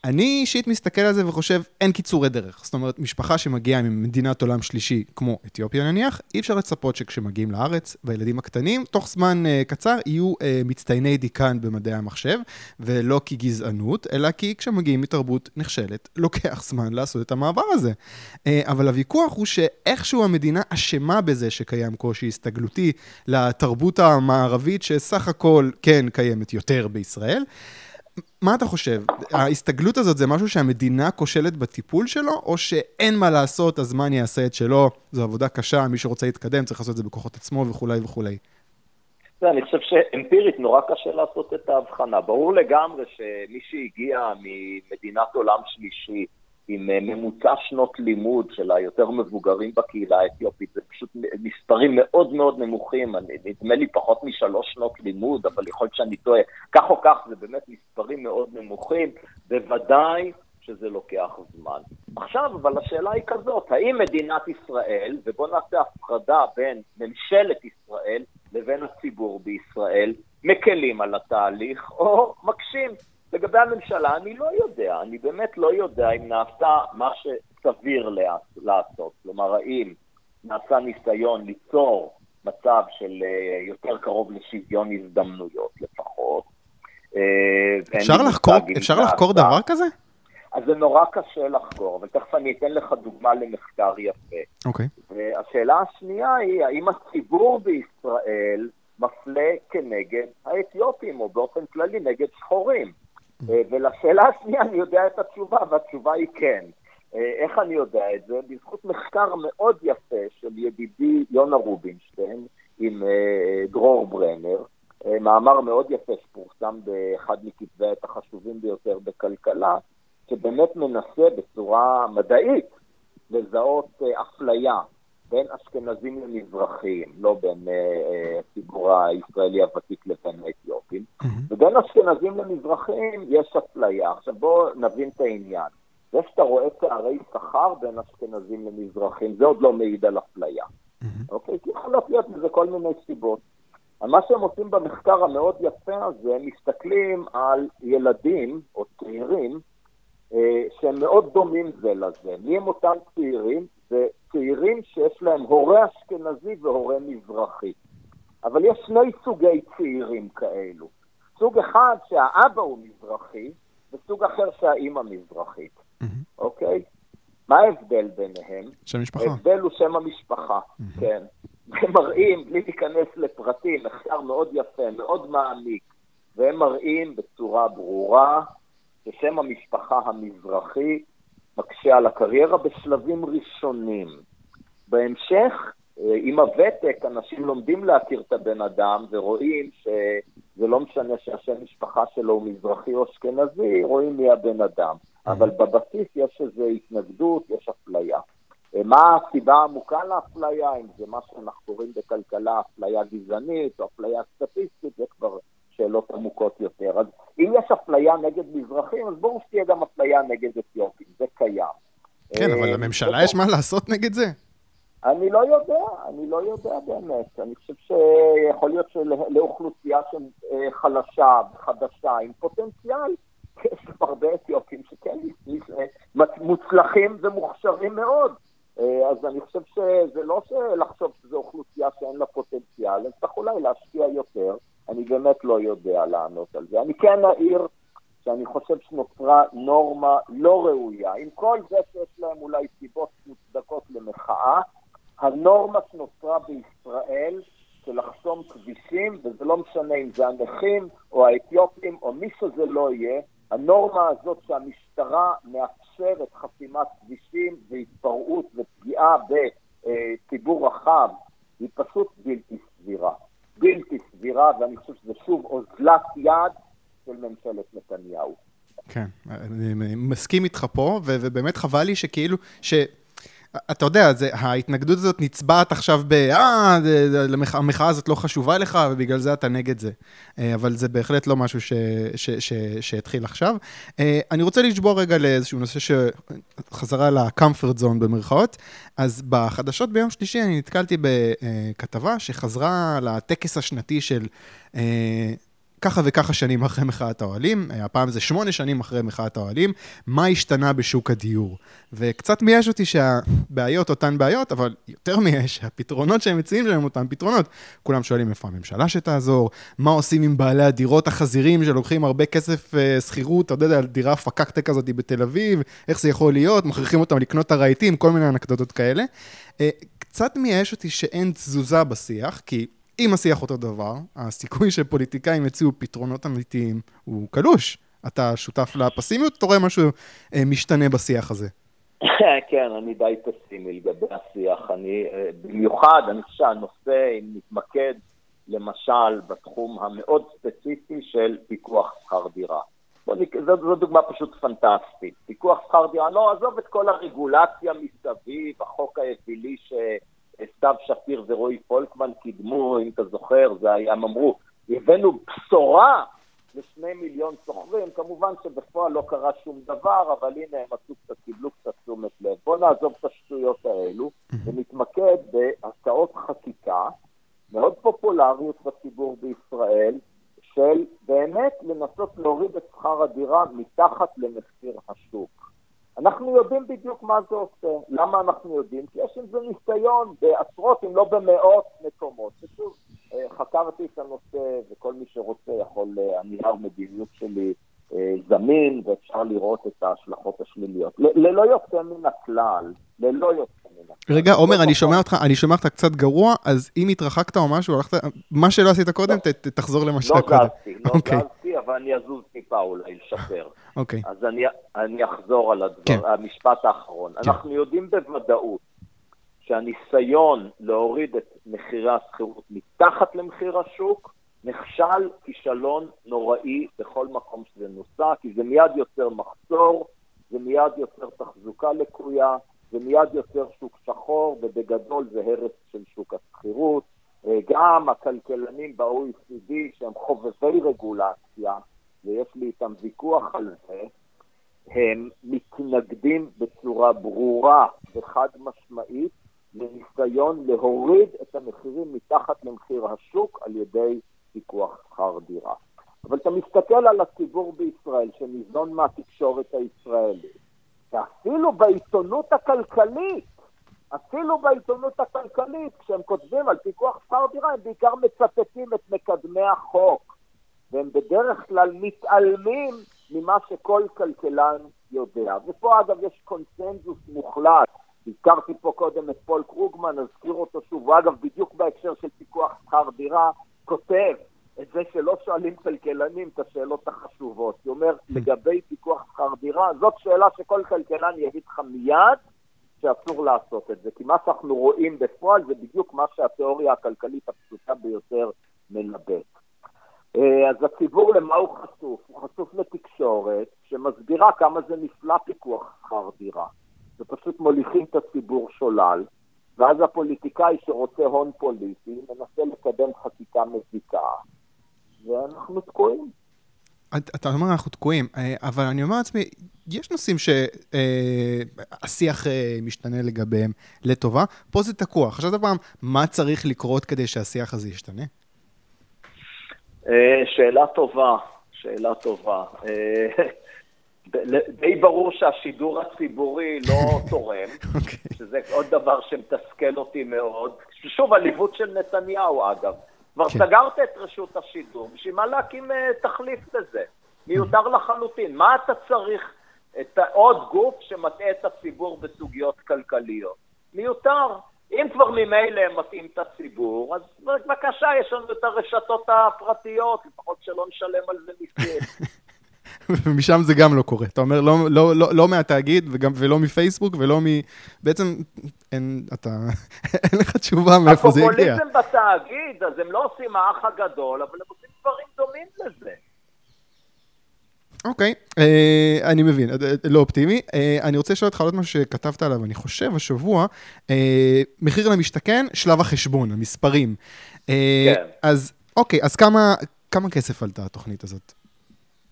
אני אישית מסתכל על זה וחושב, אין קיצורי דרך. זאת אומרת, משפחה שמגיעה ממדינת עולם שלישי, כמו אתיופיה נניח, אי אפשר לצפות שכשמגיעים לארץ, והילדים הקטנים, תוך זמן uh, קצר יהיו uh, מצטייני דיקן במדעי המחשב, ולא כגזענות, אלא כי כשמגיעים מתרבות נכשלת, לוקח זמן לעשות את המעבר הזה. Uh, אבל הוויכוח הוא שאיכשהו המדינה אשמה בזה שקיים קושי הסתגלותי לתרבות המערבית, שסך הכל כן קיימת יותר בישראל. מה אתה חושב? ההסתגלות הזאת זה משהו שהמדינה כושלת בטיפול שלו, או שאין מה לעשות, הזמן יעשה את שלו, זו עבודה קשה, מי שרוצה להתקדם צריך לעשות את זה בכוחות עצמו וכולי וכולי. אני חושב שאמפירית נורא קשה לעשות את ההבחנה. ברור לגמרי שמי שהגיע ממדינת עולם שלישי, עם אה, ממוצע שנות לימוד של היותר מבוגרים בקהילה האתיופית, זה פשוט מספרים מאוד מאוד נמוכים, נדמה לי פחות משלוש שנות לימוד, אבל יכול להיות שאני טועה. כך או כך, זה באמת מספרים מאוד נמוכים, בוודאי שזה לוקח זמן. עכשיו, אבל השאלה היא כזאת, האם מדינת ישראל, ובואו נעשה הפרדה בין ממשלת ישראל לבין הציבור בישראל, מקלים על התהליך או מקשים? לגבי הממשלה, אני לא יודע, אני באמת לא יודע אם נעשה מה שסביר לעשות. כלומר, האם נעשה ניסיון ליצור מצב של אה, יותר קרוב לשוויון הזדמנויות לפחות. אה, אפשר לחקור, אפשר לחקור דבר כזה? אז זה נורא קשה לחקור, אבל תכף אני אתן לך דוגמה למחקר יפה. אוקיי. Okay. והשאלה השנייה היא, האם הציבור בישראל מפלה כנגד האתיופים, או באופן כללי נגד שחורים? אה, ולשאלה השנייה אני יודע את התשובה, והתשובה היא כן. אה, איך אני יודע את זה? בזכות מחקר מאוד יפה של ידידי יונה רובינשטיין, עם דרור ברנר, מאמר מאוד יפה שפורסם באחד מכתבי העת החשובים ביותר בכלכלה, שבאמת מנסה בצורה מדעית לזהות אפליה בין אשכנזים למזרחים, לא בין הציבור uh, הישראלי הוותיק לבין האתיופים, mm-hmm. ובין אשכנזים למזרחים יש אפליה. עכשיו בואו נבין את העניין. זה שאתה רואה פערי שכר בין אשכנזים למזרחים, זה עוד לא מעיד על אפליה. Mm-hmm. אוקיי? כי יכולות להיות לזה כל מיני סיבות. מה שהם עושים במחקר המאוד יפה הזה, מסתכלים על ילדים או צעירים אה, שהם מאוד דומים זה לזה. מי הם אותם צעירים? זה צעירים שיש להם הורה אשכנזי והורה מזרחי. אבל יש שני סוגי צעירים כאלו. סוג אחד שהאבא הוא מזרחי, וסוג אחר שהאימא מזרחית, mm-hmm. אוקיי? מה ההבדל ביניהם? שם משפחה. ההבדל הוא שם המשפחה, mm-hmm. כן. הם מראים, בלי להיכנס לפרטים, מחקר מאוד יפה, מאוד מעמיק, והם מראים בצורה ברורה ששם המשפחה המזרחי מקשה על הקריירה בשלבים ראשונים. בהמשך, אה, עם הוותק, אנשים לומדים להכיר את הבן אדם ורואים שזה לא משנה שהשם משפחה שלו הוא מזרחי או אשכנזי, רואים מי הבן אדם. אבל בבסיס יש איזו התנגדות, יש אפליה. אה, מה הסיבה העמוקה לאפליה, אם זה מה שאנחנו קוראים בכלכלה אפליה גזענית או אפליה סטטיסטית, זה כבר שאלות עמוקות יותר. אז אם יש אפליה נגד מזרחים, אז ברור שתהיה גם אפליה נגד אתיופים, זה קיים. כן, אבל אה, לממשלה יש מה לעשות נגד זה? אני לא יודע, אני לא יודע באמת. אני חושב שיכול להיות שלאוכלוסייה חלשה וחדשה עם פוטנציאל, יש הרבה אתיופים שכן מוצלחים ומוכשרים מאוד. אה, אז אני חושב שזה לא לחשוב שזו אוכלוסייה שאין לה פוטנציאל, הם צריך אולי להשקיע יותר. באמת לא יודע לענות על זה. אני כן אעיר שאני חושב שנוצרה נורמה לא ראויה. עם כל זה שיש להם אולי סיבות מוצדקות למחאה, הנורמה שנוצרה בישראל של לחסום כבישים, וזה לא משנה אם זה הנכים או האתיופים או מי שזה לא יהיה, הנורמה הזאת שהמשטרה מאפשרת חסימת כבישים והתפרעות ופגיעה בציבור רחב, היא פשוט בלתי סבירה. בלתי סבירה, ואני חושב שזה שוב אוזלת יד של ממשלת נתניהו. כן, אני מסכים איתך פה, ובאמת חבל לי שכאילו, ש... אתה יודע, זה, ההתנגדות הזאת נצבעת עכשיו ב... אה, המחאה הזאת לא חשובה לך, ובגלל זה אתה נגד זה. אה, אבל זה בהחלט לא משהו שהתחיל עכשיו. אה, אני רוצה לשבור רגע לאיזשהו נושא שחזרה ל-comfort zone במרכאות. אז בחדשות ביום שלישי אני נתקלתי בכתבה שחזרה לטקס השנתי של... ככה וככה שנים אחרי מחאת האוהלים, אה, הפעם זה שמונה שנים אחרי מחאת האוהלים, מה השתנה בשוק הדיור? וקצת מייאש אותי שהבעיות אותן בעיות, אבל יותר מייאש, הפתרונות שהם מציעים להם אותן פתרונות. כולם שואלים איפה הממשלה שתעזור, מה עושים עם בעלי הדירות החזירים שלוקחים הרבה כסף אה, שכירות, אתה יודע, דירה פקקטה כזאת בתל אביב, איך זה יכול להיות, מכריחים אותם לקנות את הרהיטים, כל מיני אנקדוטות כאלה. אה, קצת מייאש אותי שאין תזוזה בשיח, כי אם השיח אותו דבר, הסיכוי שפוליטיקאים יציעו פתרונות אמיתיים הוא קלוש. אתה שותף לפסימיות, אתה רואה משהו אה, משתנה בשיח הזה. כן, אני די פסימי לגבי השיח. אני, אה, במיוחד, אני חושב שהנושא, אם נתמקד למשל בתחום המאוד ספציפי של פיקוח שכר דירה. זו, זו דוגמה פשוט פנטסטית. פיקוח שכר דירה, לא, עזוב את כל הרגולציה מסביב, החוק האווילי ש... סתיו שפיר ורועי פולקמן קידמו, אם אתה זוכר, זה היה, הם אמרו, הבאנו בשורה לשני מיליון סוחרים, כמובן שבפועל לא קרה שום דבר, אבל הנה הם עשו קצת, קיבלו קצת תשומת לב. בואו נעזוב את השטויות האלו ונתמקד בהצעות חקיקה מאוד פופולריות בציבור בישראל, של באמת לנסות להוריד את שכר הדירה מתחת למחיר השוק. אנחנו יודעים בדיוק מה זה עושה. למה אנחנו יודעים? כי יש עם זה ניסיון בעשרות אם לא במאות מקומות. ושוב, אה, חקרתי את הנושא, וכל מי שרוצה יכול, אה, הנייר מדיניות שלי אה, זמין, ואפשר לראות את ההשלכות השליליות. ללא יוצא מן הכלל, ללא יוצא מן הכלל. רגע, עומר, אני שומע אותך, אני שומע אותך קצת גרוע, אז אם התרחקת או משהו, הלכת, מה שלא עשית קודם, לא. תחזור למה שהיה קודם. לא זזתי, לא. זזתי, אבל אני אזוז טיפה אולי, לשפר. אוקיי. אז אני, אני אחזור על הדבר, כן. המשפט האחרון. כן. אנחנו יודעים בוודאות שהניסיון להוריד את מחירי השכירות מתחת למחיר השוק נכשל כישלון נוראי בכל מקום שזה נוסע, כי זה מיד יוצר מחסור, זה מיד יוצר תחזוקה לקויה, זה מיד יוצר שוק שחור, ובגדול זה הרס של שוק השכירות. אה, גם הכלכלנים ב-OECD, שהם חובבי רגולציה, ויש לי איתם ויכוח על זה, הם מתנגדים בצורה ברורה וחד משמעית לניסיון להוריד את המחירים מתחת למחיר השוק על ידי פיקוח שכר דירה. אבל אתה מסתכל על הציבור בישראל שניזון מהתקשורת הישראלית, שאפילו בעיתונות הכלכלית, אפילו בעיתונות הכלכלית, כשהם כותבים על פיקוח שכר דירה, הם בעיקר מצטטים את מקדמי החוק, והם בדרך כלל מתעלמים ממה שכל כלכלן יודע. ופה אגב יש קונסנזוס מוחלט. הזכרתי פה קודם את פול קרוגמן, נזכיר אותו שוב, הוא אגב בדיוק בהקשר של פיקוח שכר דירה, כותב את זה שלא שואלים כלכלנים את השאלות החשובות. הוא אומר, לגבי פיקוח שכר דירה, זאת שאלה שכל כלכלן יגיד לך מיד שאסור לעשות את זה. כי מה שאנחנו רואים בפועל זה בדיוק מה שהתיאוריה הכלכלית הפשוטה ביותר מנבאת. אה, אז הציבור למה הוא חשוף? הוא חשוף לתקשורת שמסבירה כמה זה נפלא פיקוח שכר דירה. ופשוט מוליכים את הציבור שולל, ואז הפוליטיקאי שרוצה הון פוליטי מנסה לקדם חקיקה מזיקה, ואנחנו תקועים. אתה אומר אנחנו תקועים, אה, אבל אני אומר לעצמי, יש נושאים שהשיח אה, משתנה לגביהם לטובה, פה זה תקוע. חשבת פעם, מה צריך לקרות כדי שהשיח הזה ישתנה? אה, שאלה טובה, שאלה טובה. אה, די ברור שהשידור הציבורי לא תורם, okay. אוקיי. שזה עוד דבר שמתסכל אותי מאוד. שוב, עליבות של נתניהו, אגב. כבר. כן. סגרת את רשות השידור, בשביל מה להקים uh, תחליף לזה? מיותר לחלוטין. מה אתה צריך את עוד גוף שמטעה את הציבור בסוגיות כלכליות? מיותר. אם כבר ממילא הם מטעים את הציבור, אז בבקשה, יש לנו את הרשתות הפרטיות, לפחות שלא נשלם על זה מיסים. ומשם זה גם לא קורה. אתה אומר, לא, לא, לא, לא מהתאגיד, וגם, ולא מפייסבוק, ולא מ... בעצם, אין, אתה, אין לך תשובה מאיפה זה הגיע. הפופוליזם בתאגיד, אז הם לא עושים האח הגדול, אבל הם עושים דברים דומים לזה. אוקיי, אה, אני מבין, uh, לא אופטימי. Uh, אני רוצה לשאול אותך עוד משהו שכתבת עליו, אני חושב, השבוע, uh, מחיר למשתכן, שלב החשבון, המספרים. Uh, כן. אז אוקיי, אז כמה, כמה כסף עלתה התוכנית הזאת?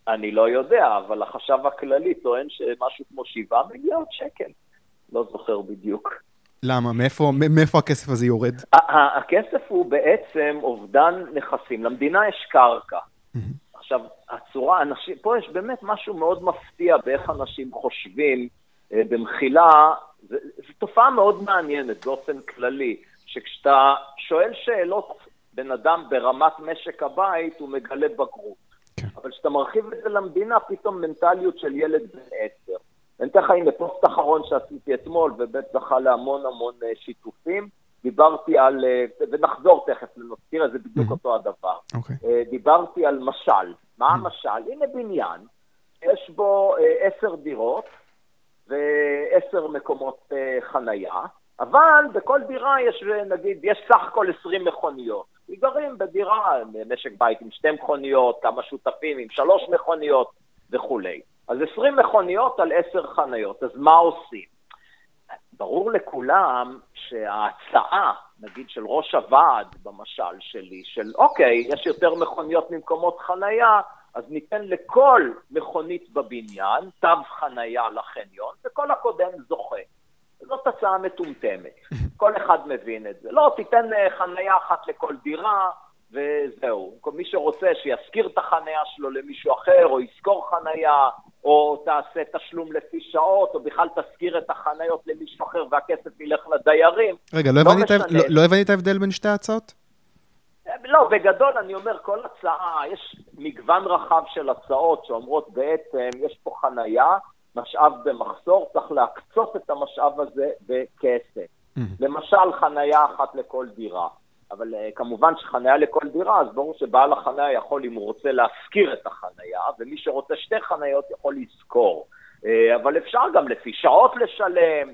אני לא יודע, אבל החשב הכללי טוען שמשהו כמו 7 מיליארד שקל. לא זוכר בדיוק. למה? מאיפה, מאיפה הכסף הזה יורד? הכסף הוא בעצם אובדן נכסים. למדינה יש קרקע. עכשיו, הצורה, אנשים, פה יש באמת משהו מאוד מפתיע באיך אנשים חושבים אה, במחילה. זו תופעה מאוד מעניינת באופן כללי, שכשאתה שואל שאלות בן אדם ברמת משק הבית, הוא מגלה בגרות. כן. אבל כשאתה מרחיב את זה למדינה, פתאום מנטליות של ילד בן עשר. אני אתן לך, הנה, פוסט אחרון שעשיתי אתמול, ובאמת זכה להמון המון אה, שיתופים. דיברתי על, אה, ונחזור תכף, תראה, זה בדיוק אותו הדבר. Okay. אוקיי. אה, דיברתי על משל. מה המשל? הנה בניין, יש בו עשר דירות ועשר מקומות חנייה, אבל בכל דירה יש, נגיד, יש סך הכל 20 מכוניות. גרים בדירה, משק בית עם שתי מכוניות, כמה שותפים עם שלוש מכוניות וכולי. אז 20 מכוניות על 10 חניות, אז מה עושים? ברור לכולם שההצעה, נגיד של ראש הוועד, במשל שלי, של אוקיי, יש יותר מכוניות ממקומות חנייה, אז ניתן לכל מכונית בבניין תו חנייה לחניון, וכל הקודם זוכה. זאת הצעה מטומטמת. כל אחד מבין את זה. לא, תיתן אה, חנייה אחת לכל דירה, וזהו. מי שרוצה שישכיר את החנייה שלו למישהו אחר, או ישכור חנייה, או תעשה תשלום לפי שעות, או בכלל תשכיר את החניות למישהו אחר והכסף ילך לדיירים. רגע, לא, לא, הבנתי, לא, לא את ההבדל בין שתי ההצעות? לא, בגדול אני אומר, כל הצעה, יש מגוון רחב של הצעות שאומרות בעצם, יש פה חנייה, משאב במחסור, צריך להקצות את המשאב הזה בכסף. Mm-hmm. למשל, חנייה אחת לכל דירה. אבל uh, כמובן שחניה לכל דירה, אז ברור שבעל החניה יכול, אם הוא רוצה, להשכיר את החניה, ומי שרוצה שתי חניות יכול לשכור. Uh, אבל אפשר גם לפי שעות לשלם,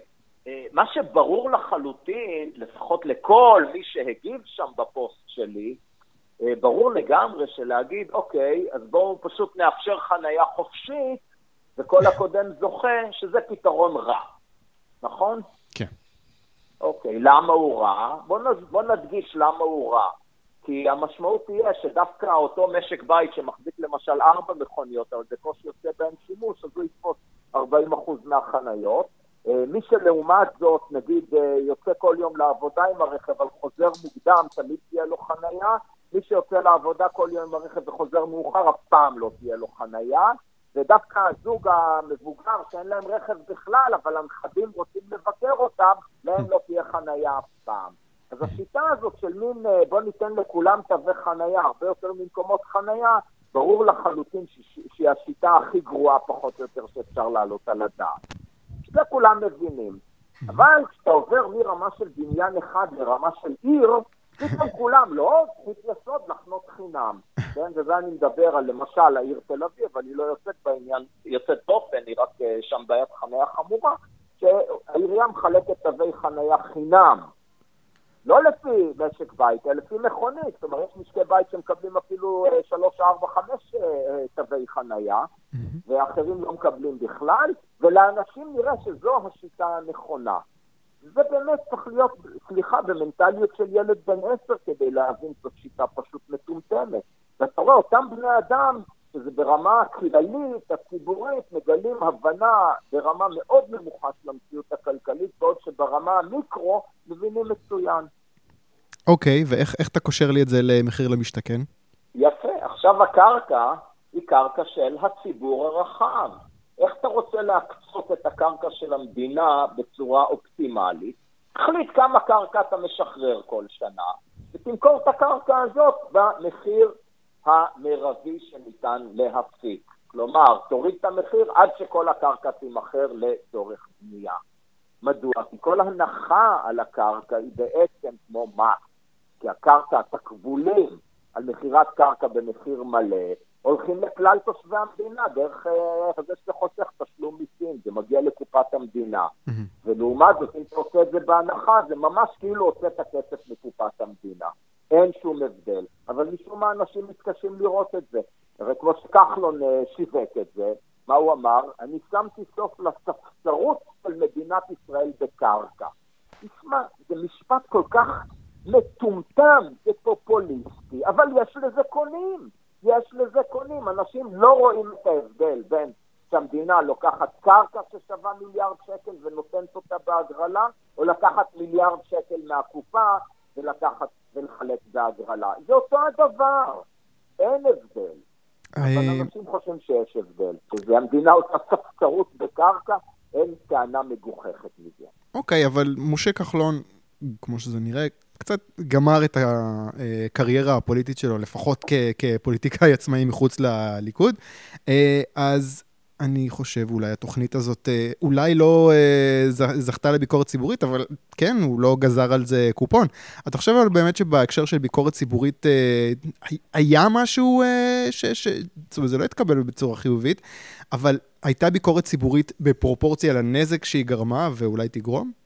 אה, מה שברור לחלוטין, לפחות לכל מי שהגיב שם בפוסט שלי, אה, ברור לגמרי שלהגיד, אוקיי, אז בואו פשוט נאפשר חנייה חופשית, וכל הקודם זוכה, שזה פתרון רע, נכון? אוקיי, למה הוא רע? בואו בוא נדגיש למה הוא רע. כי המשמעות תהיה שדווקא אותו משק בית שמחזיק למשל ארבע מכוניות, אבל בקושי יוצא בהן שימוש, אז הוא יתפוס 40% מהחניות. אה, מי שלעומת זאת, נגיד, אה, יוצא כל יום לעבודה עם הרכב, אבל חוזר מוקדם, תמיד תהיה לו חנייה. מי שיוצא לעבודה כל יום עם הרכב וחוזר מאוחר, אף פעם לא תהיה לו חנייה. ודווקא הזוג המבוגר, שאין להם רכב בכלל, אבל הנכדים רוצים לבקר אותם, להם לא תהיה חנייה אף פעם. אז השיטה הזאת של מין, אה, בוא ניתן לכולם תווי חנייה, הרבה יותר ממקומות חנייה, ברור לחלוטין שהיא השיטה הכי גרועה פחות או יותר שאפשר להעלות על הדעת. זה כולם מבינים. אבל כשאתה עובר מרמה של בניין אחד לרמה של עיר, פתאום כולם, לא, זכות יסוד לחנות חינם. כן, וזה אני מדבר על למשל העיר תל אביב, אני לא יוצאת בעניין, יוצאת דופן, היא רק אה, שם בעיית חניה חמורה, שהעירייה מחלקת תווי חניה חינם. לא לפי משק בית, אלא לפי מכונית. זאת אומרת, יש משקי בית שמקבלים אפילו אה, שלוש, ארבע, חמש אה, תווי חנייה, ואחרים לא מקבלים בכלל, ולאנשים נראה שזו השיטה הנכונה. זה באמת צריך להיות, סליחה, במנטליות של ילד בן עשר כדי להבין זאת שיטה פשוט מטומטמת. ואתה רואה, אותם בני אדם, שזה ברמה הכללית, הציבורית, מגלים הבנה ברמה מאוד נמוכה של המציאות הכלכלית, בעוד שברמה המיקרו מבינים מצוין. אוקיי, okay, ואיך אתה קושר לי את זה למחיר למשתכן? יפה. עכשיו הקרקע היא קרקע של הציבור הרחב. איך אתה רוצה להקצות את הקרקע של המדינה בצורה אופטימלית? תחליט כמה קרקע אתה משחרר כל שנה, ותמכור את הקרקע הזאת במחיר המרבי שניתן להפסיק. כלומר, תוריד את המחיר עד שכל הקרקע תימכר לצורך בנייה. מדוע? כי כל הנחה על הקרקע היא בעצם כמו מס. כי הקרקע, התקבולים על מכירת קרקע במחיר מלא, הולכים לכלל תושבי המדינה, דרך uh, זה שאתה חוסך תשלום מיסים, זה מגיע לקופת המדינה. Mm-hmm. ולעומת זאת, אם אתה עושה את זה בהנחה, זה ממש כאילו עושה את הכסף מקופת המדינה. אין שום הבדל. אבל משום מה אנשים מתקשים לראות את זה. הרי כמו שכחלון uh, שיווק את זה, מה הוא אמר? אני שמתי סוף לספסרות של מדינת ישראל בקרקע. תשמע, זה משפט כל כך מטומטם ופופוליסטי, אבל יש לזה קונים. יש לזה קונים. אנשים לא רואים את ההבדל בין שהמדינה לוקחת קרקע ששווה מיליארד שקל ונותנת אותה בהגרלה, או לקחת מיליארד שקל מהקופה ולקחת ולחלק בהגרלה. זה אותו הדבר, אין הבדל. אבל אנשים חושבים שיש הבדל. שזה המדינה עושה ספסרות בקרקע, אין טענה מגוחכת מזה. אוקיי, אבל משה כחלון, כמו שזה נראה, קצת גמר את הקריירה הפוליטית שלו, לפחות כפוליטיקאי עצמאי מחוץ לליכוד. אה, אז אני חושב אולי התוכנית הזאת אה, אולי לא אה, זכתה לביקורת ציבורית, אבל כן, הוא לא גזר על זה קופון. אתה חושב אבל באמת שבהקשר של ביקורת ציבורית היה משהו ש... ש... זאת אומרת, זה לא התקבל בצורה חיובית, אבל הייתה ביקורת ציבורית בפרופורציה לנזק שהיא גרמה ואולי תגרום?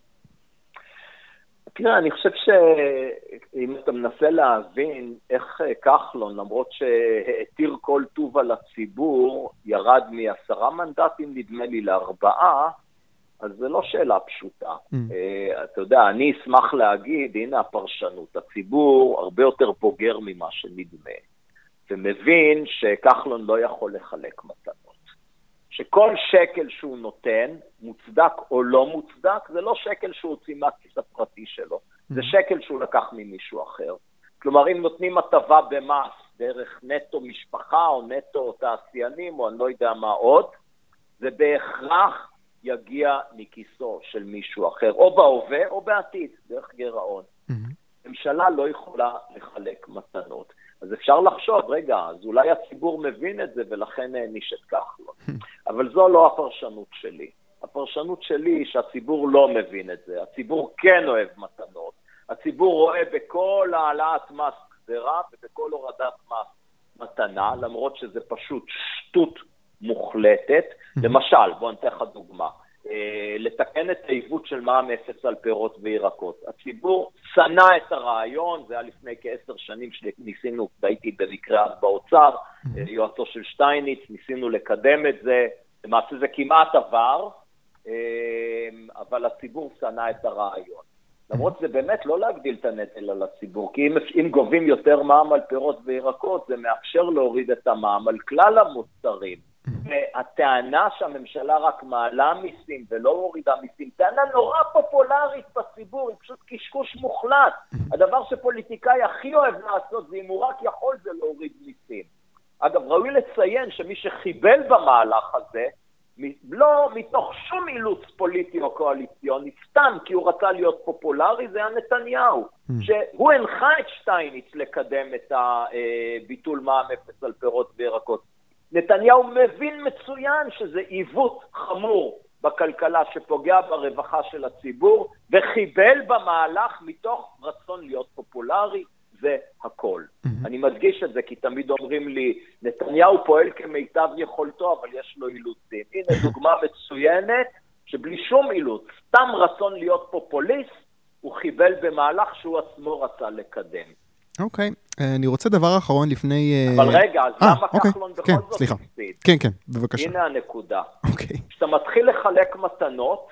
תראה, אני חושב שאם אתה מנסה להבין איך אה, כחלון, למרות שהתיר כל טוב על הציבור, ירד מעשרה מנדטים, נדמה לי, לארבעה, אז זו לא שאלה פשוטה. Mm. Uh, אתה יודע, אני אשמח להגיד, הנה הפרשנות, הציבור הרבה יותר בוגר ממה שנדמה, ומבין שכחלון לא יכול לחלק מתנות. שכל שקל שהוא נותן, מוצדק או לא מוצדק, זה לא שקל שהוא הוציא מהכיס הפרטי שלו, זה mm-hmm. שקל שהוא לקח ממישהו אחר. כלומר, אם נותנים הטבה במס דרך נטו משפחה או נטו תעשיינים או אני לא יודע מה עוד, זה בהכרח יגיע מכיסו של מישהו אחר, או בהווה או בעתיד, דרך גירעון. Mm-hmm. ממשלה לא יכולה לחלק מתנות. אז אפשר לחשוב, רגע, אז אולי הציבור מבין את זה ולכן העניש את כחלון. אבל זו לא הפרשנות שלי. הפרשנות שלי היא שהציבור לא מבין את זה. הציבור כן אוהב מתנות. הציבור רואה בכל העלאת מס גזירה ובכל הורדת מס מתנה, למרות שזה פשוט שטות מוחלטת. למשל, בוא נתן לך דוגמה. אה, לתקן את העיוות של מע"מ אפס על פירות וירקות. הציבור שנא את הרעיון, זה היה לפני כעשר שנים שניסינו, והייתי במקרה אז באוצר, mm-hmm. יועצו של שטייניץ, ניסינו לקדם את זה, למעשה זה כמעט עבר, אבל הציבור שנא את הרעיון. למרות שזה באמת לא להגדיל את הנטל על הציבור, כי אם, אם גובים יותר מע"מ על פירות וירקות, זה מאפשר להוריד את המע"מ על כלל המוצרים. והטענה שהממשלה רק מעלה מיסים ולא מורידה מיסים, טענה נורא פופולרית בציבור, היא פשוט קשקוש מוחלט. הדבר שפוליטיקאי הכי אוהב לעשות זה אם הוא רק יכול זה להוריד מיסים. אגב, ראוי לציין שמי שחיבל במהלך הזה, לא מתוך שום אילוץ פוליטי או קואליציוני, סתם כי הוא רצה להיות פופולרי, זה היה נתניהו. שהוא הנחה את שטייניץ לקדם את הביטול מע"מ אפס על פירות וירקות. נתניהו מבין מצוין שזה עיוות חמור בכלכלה שפוגע ברווחה של הציבור, וחיבל במהלך מתוך רצון להיות פופולרי, זה הכל. Mm-hmm. אני מדגיש את זה כי תמיד אומרים לי, נתניהו פועל כמיטב יכולתו, אבל יש לו אילוצים. הנה דוגמה מצוינת, שבלי שום אילוץ, סתם רצון להיות פופוליסט, הוא חיבל במהלך שהוא עצמו רצה לקדם. אוקיי. אה, אני רוצה דבר אחרון לפני... אה, אבל רגע, אז 아, אה, למה אוקיי. כחלון בכל כן, זאת סליחה. הפסיד? כן, כן, בבקשה. הנה הנקודה. אוקיי. כשאתה מתחיל לחלק מתנות,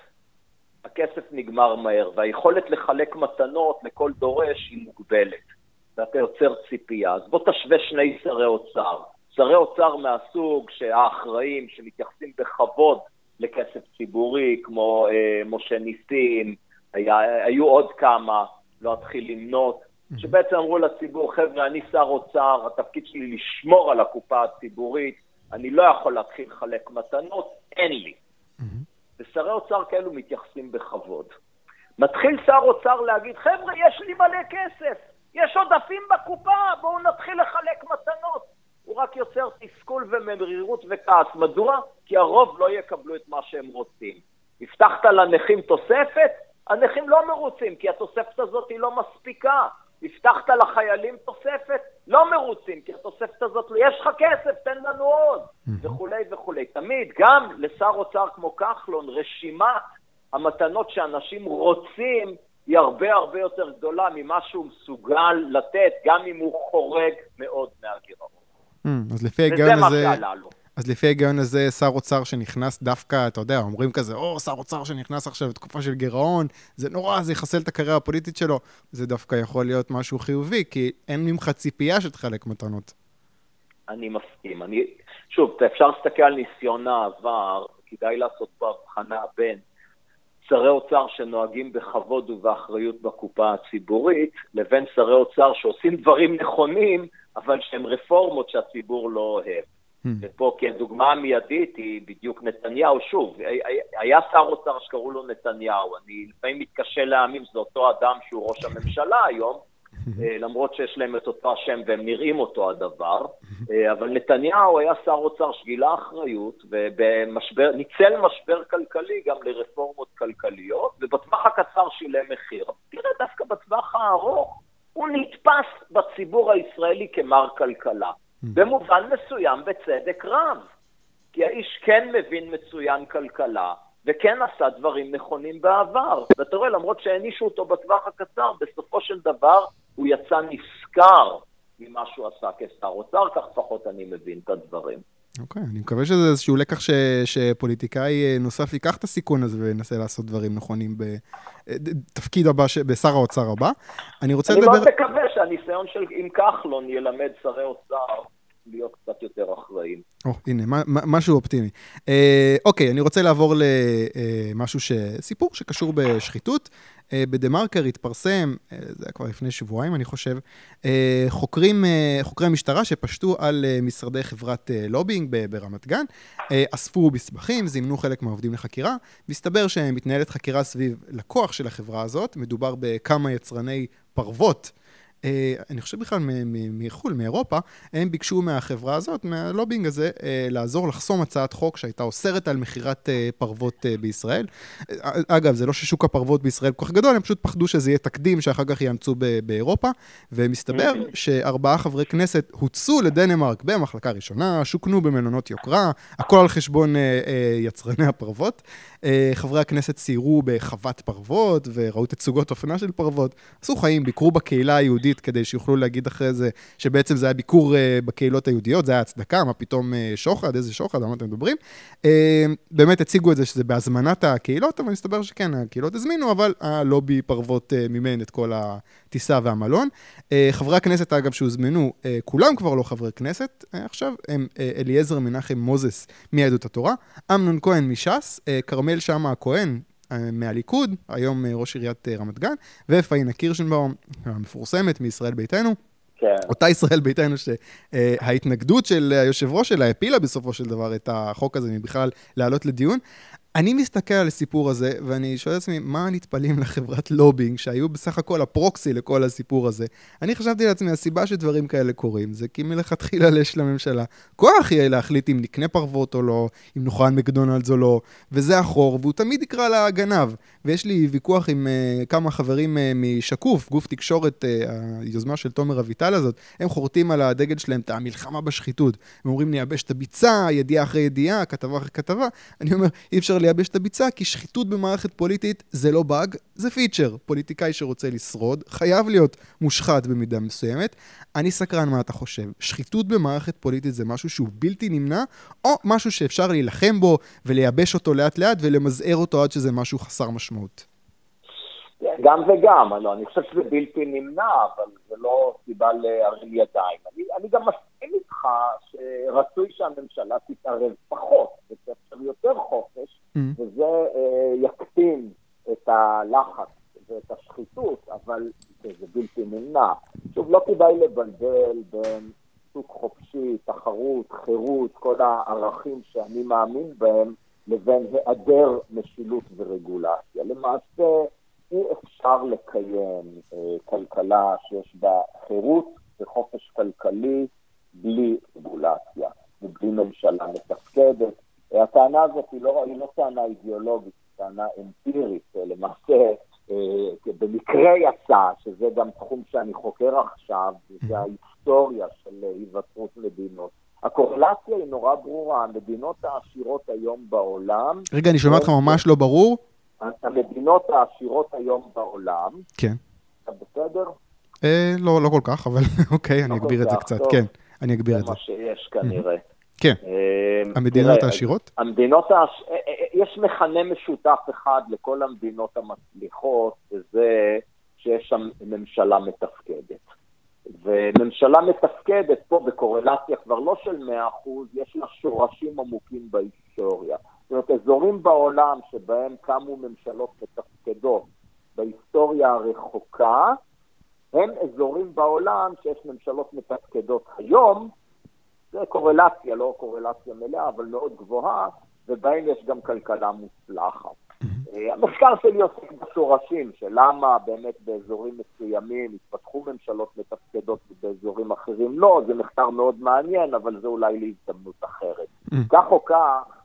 הכסף נגמר מהר, והיכולת לחלק מתנות לכל דורש היא מוגבלת. ואתה יוצר ציפייה. אז בוא תשווה שני שרי אוצר. שרי אוצר מהסוג שהאחראים, שמתייחסים בכבוד לכסף ציבורי, כמו אה, משה ניסים, היה, היו עוד כמה, לא אתחיל למנות, שבעצם אמרו לציבור, חבר'ה, אני שר אוצר, התפקיד שלי לשמור על הקופה הציבורית, אני לא יכול להתחיל לחלק מתנות, אין לי. ושרי אוצר כאלו מתייחסים בכבוד. מתחיל שר אוצר להגיד, חבר'ה, יש לי מלא כסף, יש עודפים בקופה, בואו נתחיל לחלק מתנות. הוא רק יוצר תסכול ומרירות וכעס. מדוע? כי הרוב לא יקבלו את מה שהם רוצים. הבטחת לנכים תוספת? הנכים לא מרוצים, כי התוספת הזאת היא לא מספיקה. הבטחת לחיילים תוספת? לא מרוצים, כי התוספת הזאת, יש לך כסף, תן לנו עוד, וכולי וכולי. תמיד, גם לשר אוצר כמו כחלון, רשימת המתנות שאנשים רוצים היא הרבה הרבה יותר גדולה ממה שהוא מסוגל לתת, גם אם הוא חורג מאוד מהגירעון. אז לפי ההיגיון הזה... וזה מה שעלה לו. אז לפי ההיגיון הזה, שר אוצר שנכנס דווקא, אתה יודע, אומרים כזה, או, שר אוצר שנכנס עכשיו לתקופה של גירעון, זה נורא, זה יחסל את הקריירה הפוליטית שלו. זה דווקא יכול להיות משהו חיובי, כי אין ממך ציפייה שתחלק מתנות. אני מסכים. אני, שוב, אפשר להסתכל על ניסיון העבר, כדאי לעשות פה הבחנה בין שרי אוצר שנוהגים בכבוד ובאחריות בקופה הציבורית, לבין שרי אוצר שעושים דברים נכונים, אבל שהם רפורמות שהציבור לא אוהב. Hmm. ופה כדוגמה המיידית היא בדיוק נתניהו. שוב, היה שר אוצר שקראו לו נתניהו. אני לפעמים מתקשה להאמין שזה אותו אדם שהוא ראש הממשלה היום, אה, למרות שיש להם את אותו השם והם נראים אותו הדבר. אה, אבל נתניהו היה שר אוצר שגילה אחריות, וניצל משבר כלכלי גם לרפורמות כלכליות, ובטווח הקצר שילם מחיר. תראה, דווקא בטווח הארוך הוא נתפס בציבור הישראלי כמר כלכלה. במובן מסוים בצדק רב. כי האיש כן מבין מצוין כלכלה, וכן עשה דברים נכונים בעבר. ואתה רואה, למרות שהענישו אותו בטווח הקצר, בסופו של דבר הוא יצא נשכר ממה שהוא עשה כשר אוצר, כך לפחות אני מבין את הדברים. אוקיי, okay, אני מקווה שזה איזשהו לקח ש, שפוליטיקאי אה, נוסף ייקח את הסיכון הזה וינסה לעשות דברים נכונים בתפקיד הבא, ש, בשר האוצר הבא. אני רוצה אני לדבר... אני מאוד מקווה שהניסיון של עם כחלון ילמד שרי אוצר להיות קצת יותר אחראים. או, oh, הנה, משהו אופטימי. אה, אוקיי, אני רוצה לעבור למשהו, ש... סיפור שקשור בשחיתות. אה, בדה-מרקר התפרסם, אה, זה היה כבר לפני שבועיים, אני חושב, אה, חוקרים, אה, חוקרי המשטרה שפשטו על אה, משרדי חברת אה, לובינג ברמת גן, אה, אספו מסמכים, זימנו חלק מהעובדים לחקירה, והסתבר שמתנהלת חקירה סביב לקוח של החברה הזאת, מדובר בכמה יצרני פרוות. אני חושב בכלל מחו"ל, מאירופה, הם ביקשו מהחברה הזאת, מהלובינג הזה, לעזור לחסום הצעת חוק שהייתה אוסרת על מכירת פרוות בישראל. אגב, זה לא ששוק הפרוות בישראל כל כך גדול, הם פשוט פחדו שזה יהיה תקדים שאחר כך יאמצו באירופה, ומסתבר שארבעה חברי כנסת הוצאו לדנמרק במחלקה ראשונה, שוכנו במלונות יוקרה, הכל על חשבון יצרני הפרוות. חברי הכנסת סיירו בחוות פרוות וראו תצוגות אופנה של פרוות, עשו חיים, ביקרו בקהילה היהודית כדי שיוכלו להגיד אחרי זה שבעצם זה היה ביקור בקהילות היהודיות, זה היה הצדקה, מה פתאום שוחד, איזה שוחד, על מה אתם מדברים. באמת הציגו את זה שזה בהזמנת הקהילות, אבל מסתבר שכן, הקהילות הזמינו, אבל הלובי פרוות מימן את כל הטיסה והמלון. חברי הכנסת, אגב, שהוזמנו, כולם כבר לא חברי כנסת עכשיו, הם אליעזר מנחם מוזס מיהדות התורה, אמנון כהן מש"ס, כרמל שאמה הכהן מהליכוד, היום ראש עיריית רמת גן, ופאינה קירשנבאום, המפורסמת מישראל ביתנו. כן. אותה ישראל ביתנו שההתנגדות של היושב ראש שלה הפילה בסופו של דבר את החוק הזה מבכלל לעלות לדיון. אני מסתכל על הסיפור הזה, ואני שואל את עצמי, מה נטפלים לחברת לובינג, שהיו בסך הכל הפרוקסי לכל הסיפור הזה? אני חשבתי לעצמי, הסיבה שדברים כאלה קורים, זה כי מלכתחילה יש לממשלה כוח יהיה להחליט אם נקנה פרוות או לא, אם נאכל מקדונלדס או לא, וזה החור, והוא תמיד יקרא לגנב. ויש לי ויכוח עם אה, כמה חברים אה, משקוף, גוף תקשורת, אה, היוזמה של תומר אביטל הזאת, הם חורטים על הדגל שלהם את המלחמה בשחיתות. הם אומרים, נייבש את הביצה, ידיעה אחרי ידיעה, כתבה אחרי כתבה. אני אומר, אי אפשר לייבש את הביצה, כי שחיתות במערכת פוליטית זה לא באג, זה feature. פוליטיקאי שרוצה לשרוד, חייב להיות מושחת במידה מסוימת. אני סקרן מה אתה חושב. שחיתות במערכת פוליטית זה משהו שהוא בלתי נמנע, או משהו שאפשר להילחם בו ולייבש אותו לאט לאט ולמזער אותו עד שזה משהו חסר משמעות? גם וגם, לא, אני חושב שזה בלתי נמנע, אבל זה לא סיבה להרים ידיים. אני, אני גם מסכים איתך שרצוי שהממשלה תתערב פחות, ותאפשר יותר חופש, mm-hmm. וזה אה, יקטין את הלחץ ואת השחיתות, אבל זה בלתי נמנע. שוב, לא כדאי לבלבל בין שוק חופשי, תחרות, חירות, כל הערכים שאני מאמין בהם, לבין היעדר משילות ורגולציה. למעשה, אי אפשר לקיים אה, כלכלה שיש בה חירות וחופש כלכלי בלי רגולציה ובלי ממשלה מתפקדת. הטענה הזאת היא לא, היא לא טענה אידיאולוגית, היא טענה אמפירית. למעשה, אה, במקרה יצא, שזה גם תחום שאני חוקר עכשיו, זה ההיסטוריה של היווצרות מדינות. הקורלציה היא נורא ברורה, המדינות העשירות היום בעולם... רגע, אני שומע אותך ממש לא ברור. המדינות העשירות היום בעולם... כן. אתה בסדר? אה, לא, לא כל כך, אבל אוקיי, אני לא אגביר את זה קצת, כן, אני אגביר את זה. זה מה שיש כנראה. כן. אה, המדינות העשירות? המדינות, העש... אה, אה, יש מכנה משותף אחד לכל המדינות המצליחות, וזה שיש שם ממשלה מתפקדת. וממשלה מתפקדת פה בקורלציה כבר לא של 100%, יש לה שורשים עמוקים בהיסטוריה. זאת אומרת, אזורים בעולם שבהם קמו ממשלות מתפקדות בהיסטוריה הרחוקה, הם אזורים בעולם שיש ממשלות מתפקדות היום, זה קורלציה, לא קורלציה מלאה, אבל מאוד גבוהה, ובהם יש גם כלכלה מוצלחת. אה, המחקר שלי עוסק בשורשים, של למה באמת באזורים מסוימים התפתחו ממשלות מתפקדות ובאזורים אחרים לא, זה מחקר מאוד מעניין, אבל זה אולי להזדמנות אחרת. כך או כך,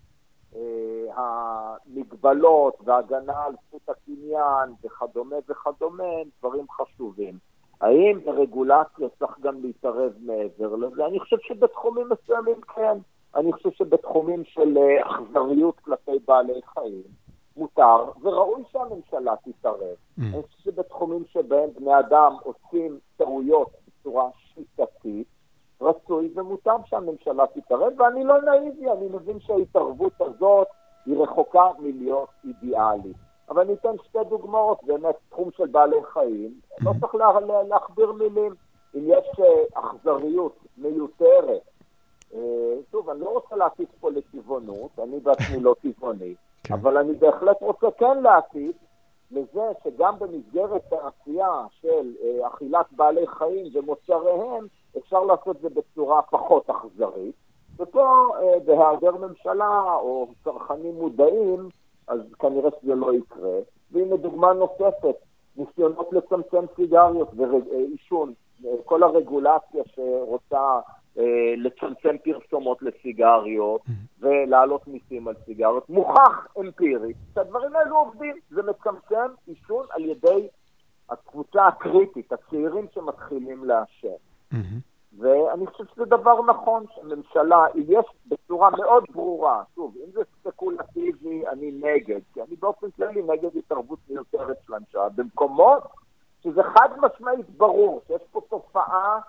אה, המגבלות והגנה על זכות הקניין וכדומה וכדומה הם דברים חשובים. האם ברגולציה צריך גם להתערב מעבר לזה? אני חושב שבתחומים מסוימים כן. אני חושב שבתחומים של אה, אכזריות כלפי בעלי חיים, מותר וראוי שהממשלה תתערב. Mm. אני חושב שבתחומים שבהם בני אדם עושים טעויות בצורה שיטתית, רצוי ומותר שהממשלה תתערב, ואני לא נאיבי, אני מבין שההתערבות הזאת היא רחוקה מלהיות אידיאלית. אבל אני אתן שתי דוגמאות, באמת, תחום של בעלי חיים, לא צריך לה, לה, להכביר מילים. אם יש אה, אכזריות מיותרת, אה, שוב, אני לא רוצה להטיף פה לטבעונות, אני בעצמי לא טבעוני, כן. אבל אני בהחלט רוצה כן להטיף לזה שגם במסגרת העשייה של אה, אכילת בעלי חיים ומוצריהם, אפשר לעשות את זה בצורה פחות אכזרית. ופה, בהיעדר ממשלה או צרכנים מודעים, אז כנראה שזה לא יקרה. והנה דוגמה נוספת, ניסיונות לצמצם סיגריות ועישון. כל הרגולציה שרוצה אה, לצמצם פרסומות לסיגריות mm-hmm. ולהעלות מיסים על סיגריות, מוכח אמפירית שהדברים האלו עובדים. זה מצמצם עישון על ידי הקבוצה הקריטית, הצעירים שמתחילים לעשן. ואני חושב שזה דבר נכון שממשלה, אם יש בצורה מאוד ברורה, שוב, אם זה ספקולטיבי, אני נגד, כי אני באופן כללי נגד התערבות מיותרת של הממשלה, במקומות שזה חד משמעית ברור שיש פה תופעה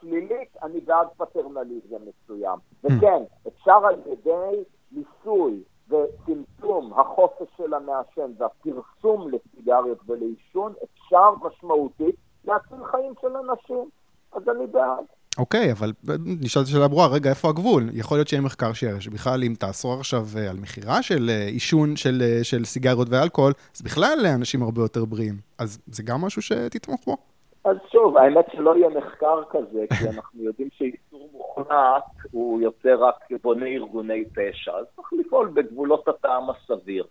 שלילית, אני בעד פטרנליזם מסוים. Hmm. וכן, אפשר על ידי ניסוי וצמצום החופש של המעשן והפרסום לסיגריות ולעישון, אפשר משמעותית להציל חיים של אנשים. אז אני בעד. אוקיי, אבל נשאלת שאלה ברורה, רגע, איפה הגבול? יכול להיות שיהיה מחקר שיראה שבכלל אם תאסור עכשיו אה, על מכירה של אה, עישון של, אה, של סיגריות ואלכוהול, אז בכלל אנשים הרבה יותר בריאים. אז זה גם משהו שתתמוך בו? אז שוב, האמת שלא יהיה מחקר כזה, כי אנחנו יודעים שאיסור מוחלט הוא יוצר רק בונה ארגוני פשע, אז צריך לפעול בגבולות הטעם הסביר.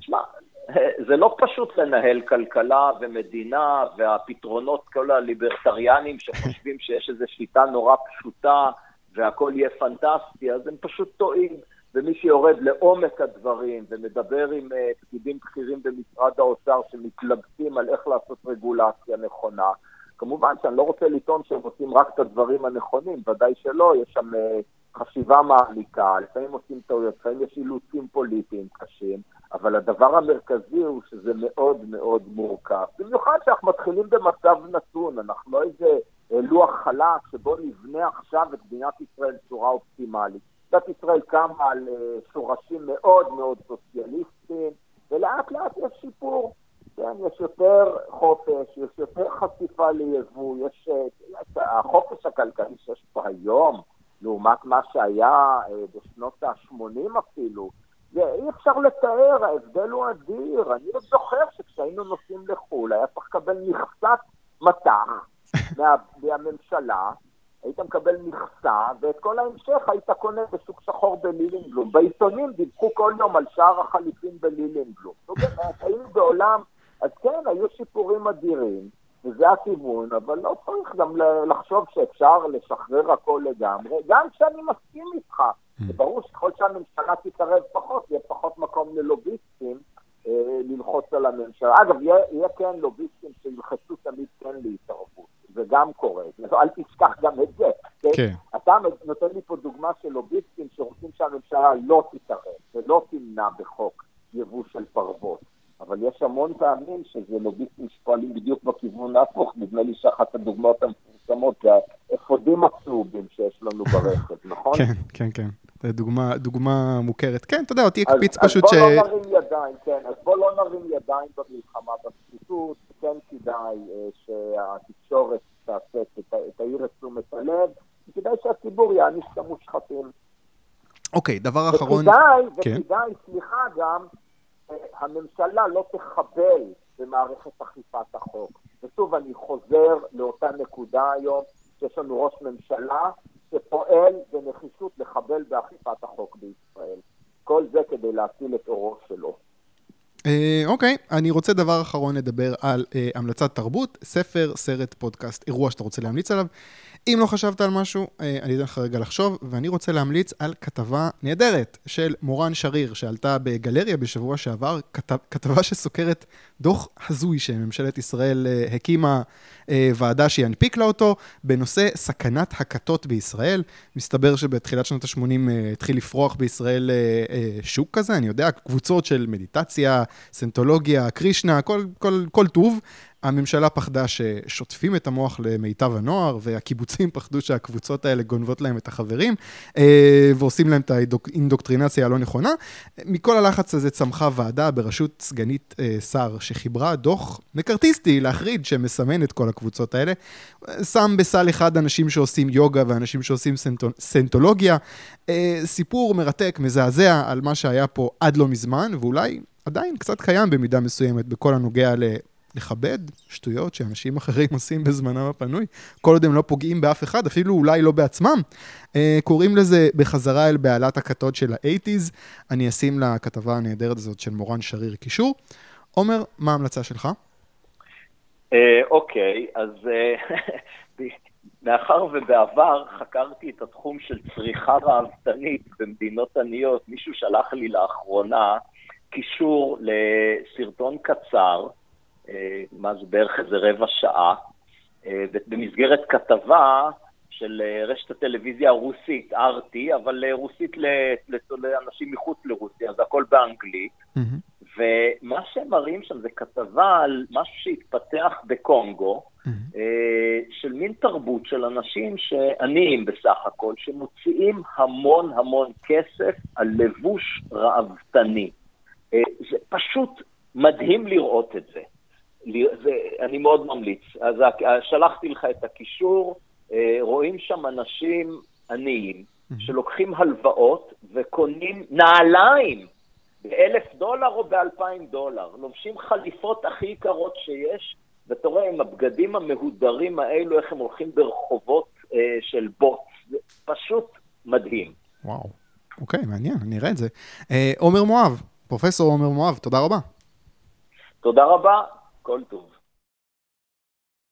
תשמע, mm. זה לא פשוט לנהל כלכלה ומדינה, והפתרונות, כל הליברטריאנים שחושבים שיש איזו שיטה נורא פשוטה והכל יהיה פנטסטי, אז הם פשוט טועים. ומי שיורד לעומק הדברים ומדבר עם uh, פקידים בכירים במשרד האוצר שמתלבטים על איך לעשות רגולציה נכונה, כמובן שאני לא רוצה לטעון שהם עושים רק את הדברים הנכונים, ודאי שלא, יש שם uh, חשיבה מעמיקה, לפעמים עושים טעויות, לפעמים יש אילוצים פוליטיים קשים, אבל הדבר המרכזי הוא שזה מאוד מאוד מורכב. במיוחד שאנחנו מתחילים במצב נתון, אנחנו לא איזה אה, לוח חלק שבו נבנה עכשיו את מדינת ישראל בצורה אופטימלית. מדינת ישראל קמה על אה, שורשים מאוד מאוד סוציאליסטיים, ולאט לאט יש שיפור. כן, יש יותר חופש, יש יותר חשיפה ליבוא, יש... אה, החופש הכלכלי שיש פה היום, לעומת מה שהיה בשנות ה-80 אפילו, אי אפשר לתאר, ההבדל הוא אדיר. אני עוד זוכר שכשהיינו נוסעים לחו"ל, היה צריך לקבל מכסת מטח מה, מהממשלה, היית מקבל מכסה, ואת כל ההמשך היית קונה בשוק שחור בלילינבלום. בעיתונים דיווחו כל יום על שער החליפין בלילינבלום. נו באמת, היינו בעולם, אז כן, היו שיפורים אדירים, וזה הכיוון, אבל לא צריך גם לחשוב שאפשר לשחרר הכל לגמרי, גם כשאני מסכים איתך. Mm. זה ברור שככל שהממשלה תתערב פחות, יהיה פחות מקום ללוביסטים אה, ללחוץ על הממשלה. אגב, יהיה, יהיה כן לוביסטים שילחצו תמיד כן להתערבות, זה גם קורה, אל תשכח גם את זה. כן? כן. אתה נותן לי פה דוגמה של לוביסטים שרוצים שהממשלה לא תתערב ולא תמנע בחוק יבוא של פרוות. אבל יש המון פעמים שזה לוביסטים שפועלים בדיוק בכיוון ההפוך. נדמה לי שאחת הדוגמאות המפורסמות זה האפודים הצהובים שיש לנו ברכב, נכון? כן, כן, כן. זו דוגמה, דוגמה מוכרת. כן, אתה יודע, אותי הקפיץ פשוט ש... אז בוא לא נרים ידיים, כן, אז בוא לא נרים ידיים במלחמה בפשיטות, כן כדאי אה, שהתקשורת תעשה, תאיר את תשומת הלב, וכדאי שהציבור יעניש את המושחתים. אוקיי, דבר אחרון... וכדאי, כן. וכדאי, סליחה גם, אה, הממשלה לא תחבל במערכת אכיפת החוק. ושוב, אני חוזר לאותה נקודה היום, שיש לנו ראש ממשלה שפועל בנחישות לחבל באכיפת החוק בישראל. כל זה כדי להציל את אורו שלו. אה, אוקיי, אני רוצה דבר אחרון לדבר על uh, המלצת תרבות, ספר, סרט, פודקאסט, אירוע שאתה רוצה להמליץ עליו. אם לא חשבת על משהו, אה, אני אתן לך רגע לחשוב, ואני רוצה להמליץ על כתבה נהדרת של מורן שריר, שעלתה בגלריה בשבוע שעבר, כתב, כתבה שסוקרת דוח הזוי שממשלת ישראל אה, הקימה אה, ועדה שינפיק לה אותו, בנושא סכנת הכתות בישראל. מסתבר שבתחילת שנות ה-80 התחיל לפרוח בישראל שוק כזה, אני יודע, קבוצות של מדיטציה, סנטולוגיה, קרישנה, כל, כל, כל טוב. הממשלה פחדה ששוטפים את המוח למיטב הנוער, והקיבוצים פחדו שהקבוצות האלה גונבות להם את החברים, אה, ועושים להם את האינדוקטרינציה הלא נכונה. מכל הלחץ הזה צמחה ועדה בראשות סגנית אה, שר, שחיברה דוח מקארתיסטי להחריד, שמסמן את כל הקבוצות האלה. שם בסל אחד אנשים שעושים יוגה ואנשים שעושים סנטולוגיה. אה, סיפור מרתק, מזעזע על מה שהיה פה עד לא מזמן, ואולי עדיין קצת קיים במידה מסוימת בכל הנוגע ל... לכבד שטויות שאנשים אחרים עושים בזמנם הפנוי, כל עוד הם לא פוגעים באף אחד, אפילו אולי לא בעצמם. Uh, קוראים לזה בחזרה אל בעלת הכתות של האייטיז. אני אשים לכתבה הנהדרת הזאת של מורן שריר קישור. עומר, מה ההמלצה שלך? אה, אוקיי, אז uh, מאחר ובעבר חקרתי את התחום של צריכה ראוותנית במדינות עניות, מישהו שלח לי לאחרונה קישור לסרטון קצר, אה, מה זה בערך איזה רבע שעה, אה, במסגרת כתבה של אה, רשת הטלוויזיה הרוסית, ארטי, אבל רוסית לאנשים מחוץ לרוסיה, זה הכל באנגלית. Mm-hmm. ומה שהם מראים שם זה כתבה על משהו שהתפתח בקונגו, mm-hmm. של מין תרבות של אנשים שעניים בסך הכל, שמוציאים המון המון כסף על לבוש ראוותני. אה, זה פשוט מדהים לראות את זה. זה אני מאוד ממליץ. אז שלחתי לך את הקישור, אה, רואים שם אנשים עניים שלוקחים הלוואות וקונים נעליים באלף דולר או באלפיים דולר. לובשים חליפות הכי יקרות שיש, ואתה רואה עם הבגדים המהודרים האלו, איך הם הולכים ברחובות אה, של בוץ. זה פשוט מדהים. וואו, אוקיי, מעניין, אני אראה את זה. אה, עומר מואב, פרופסור עומר מואב, תודה רבה. תודה רבה, כל טוב.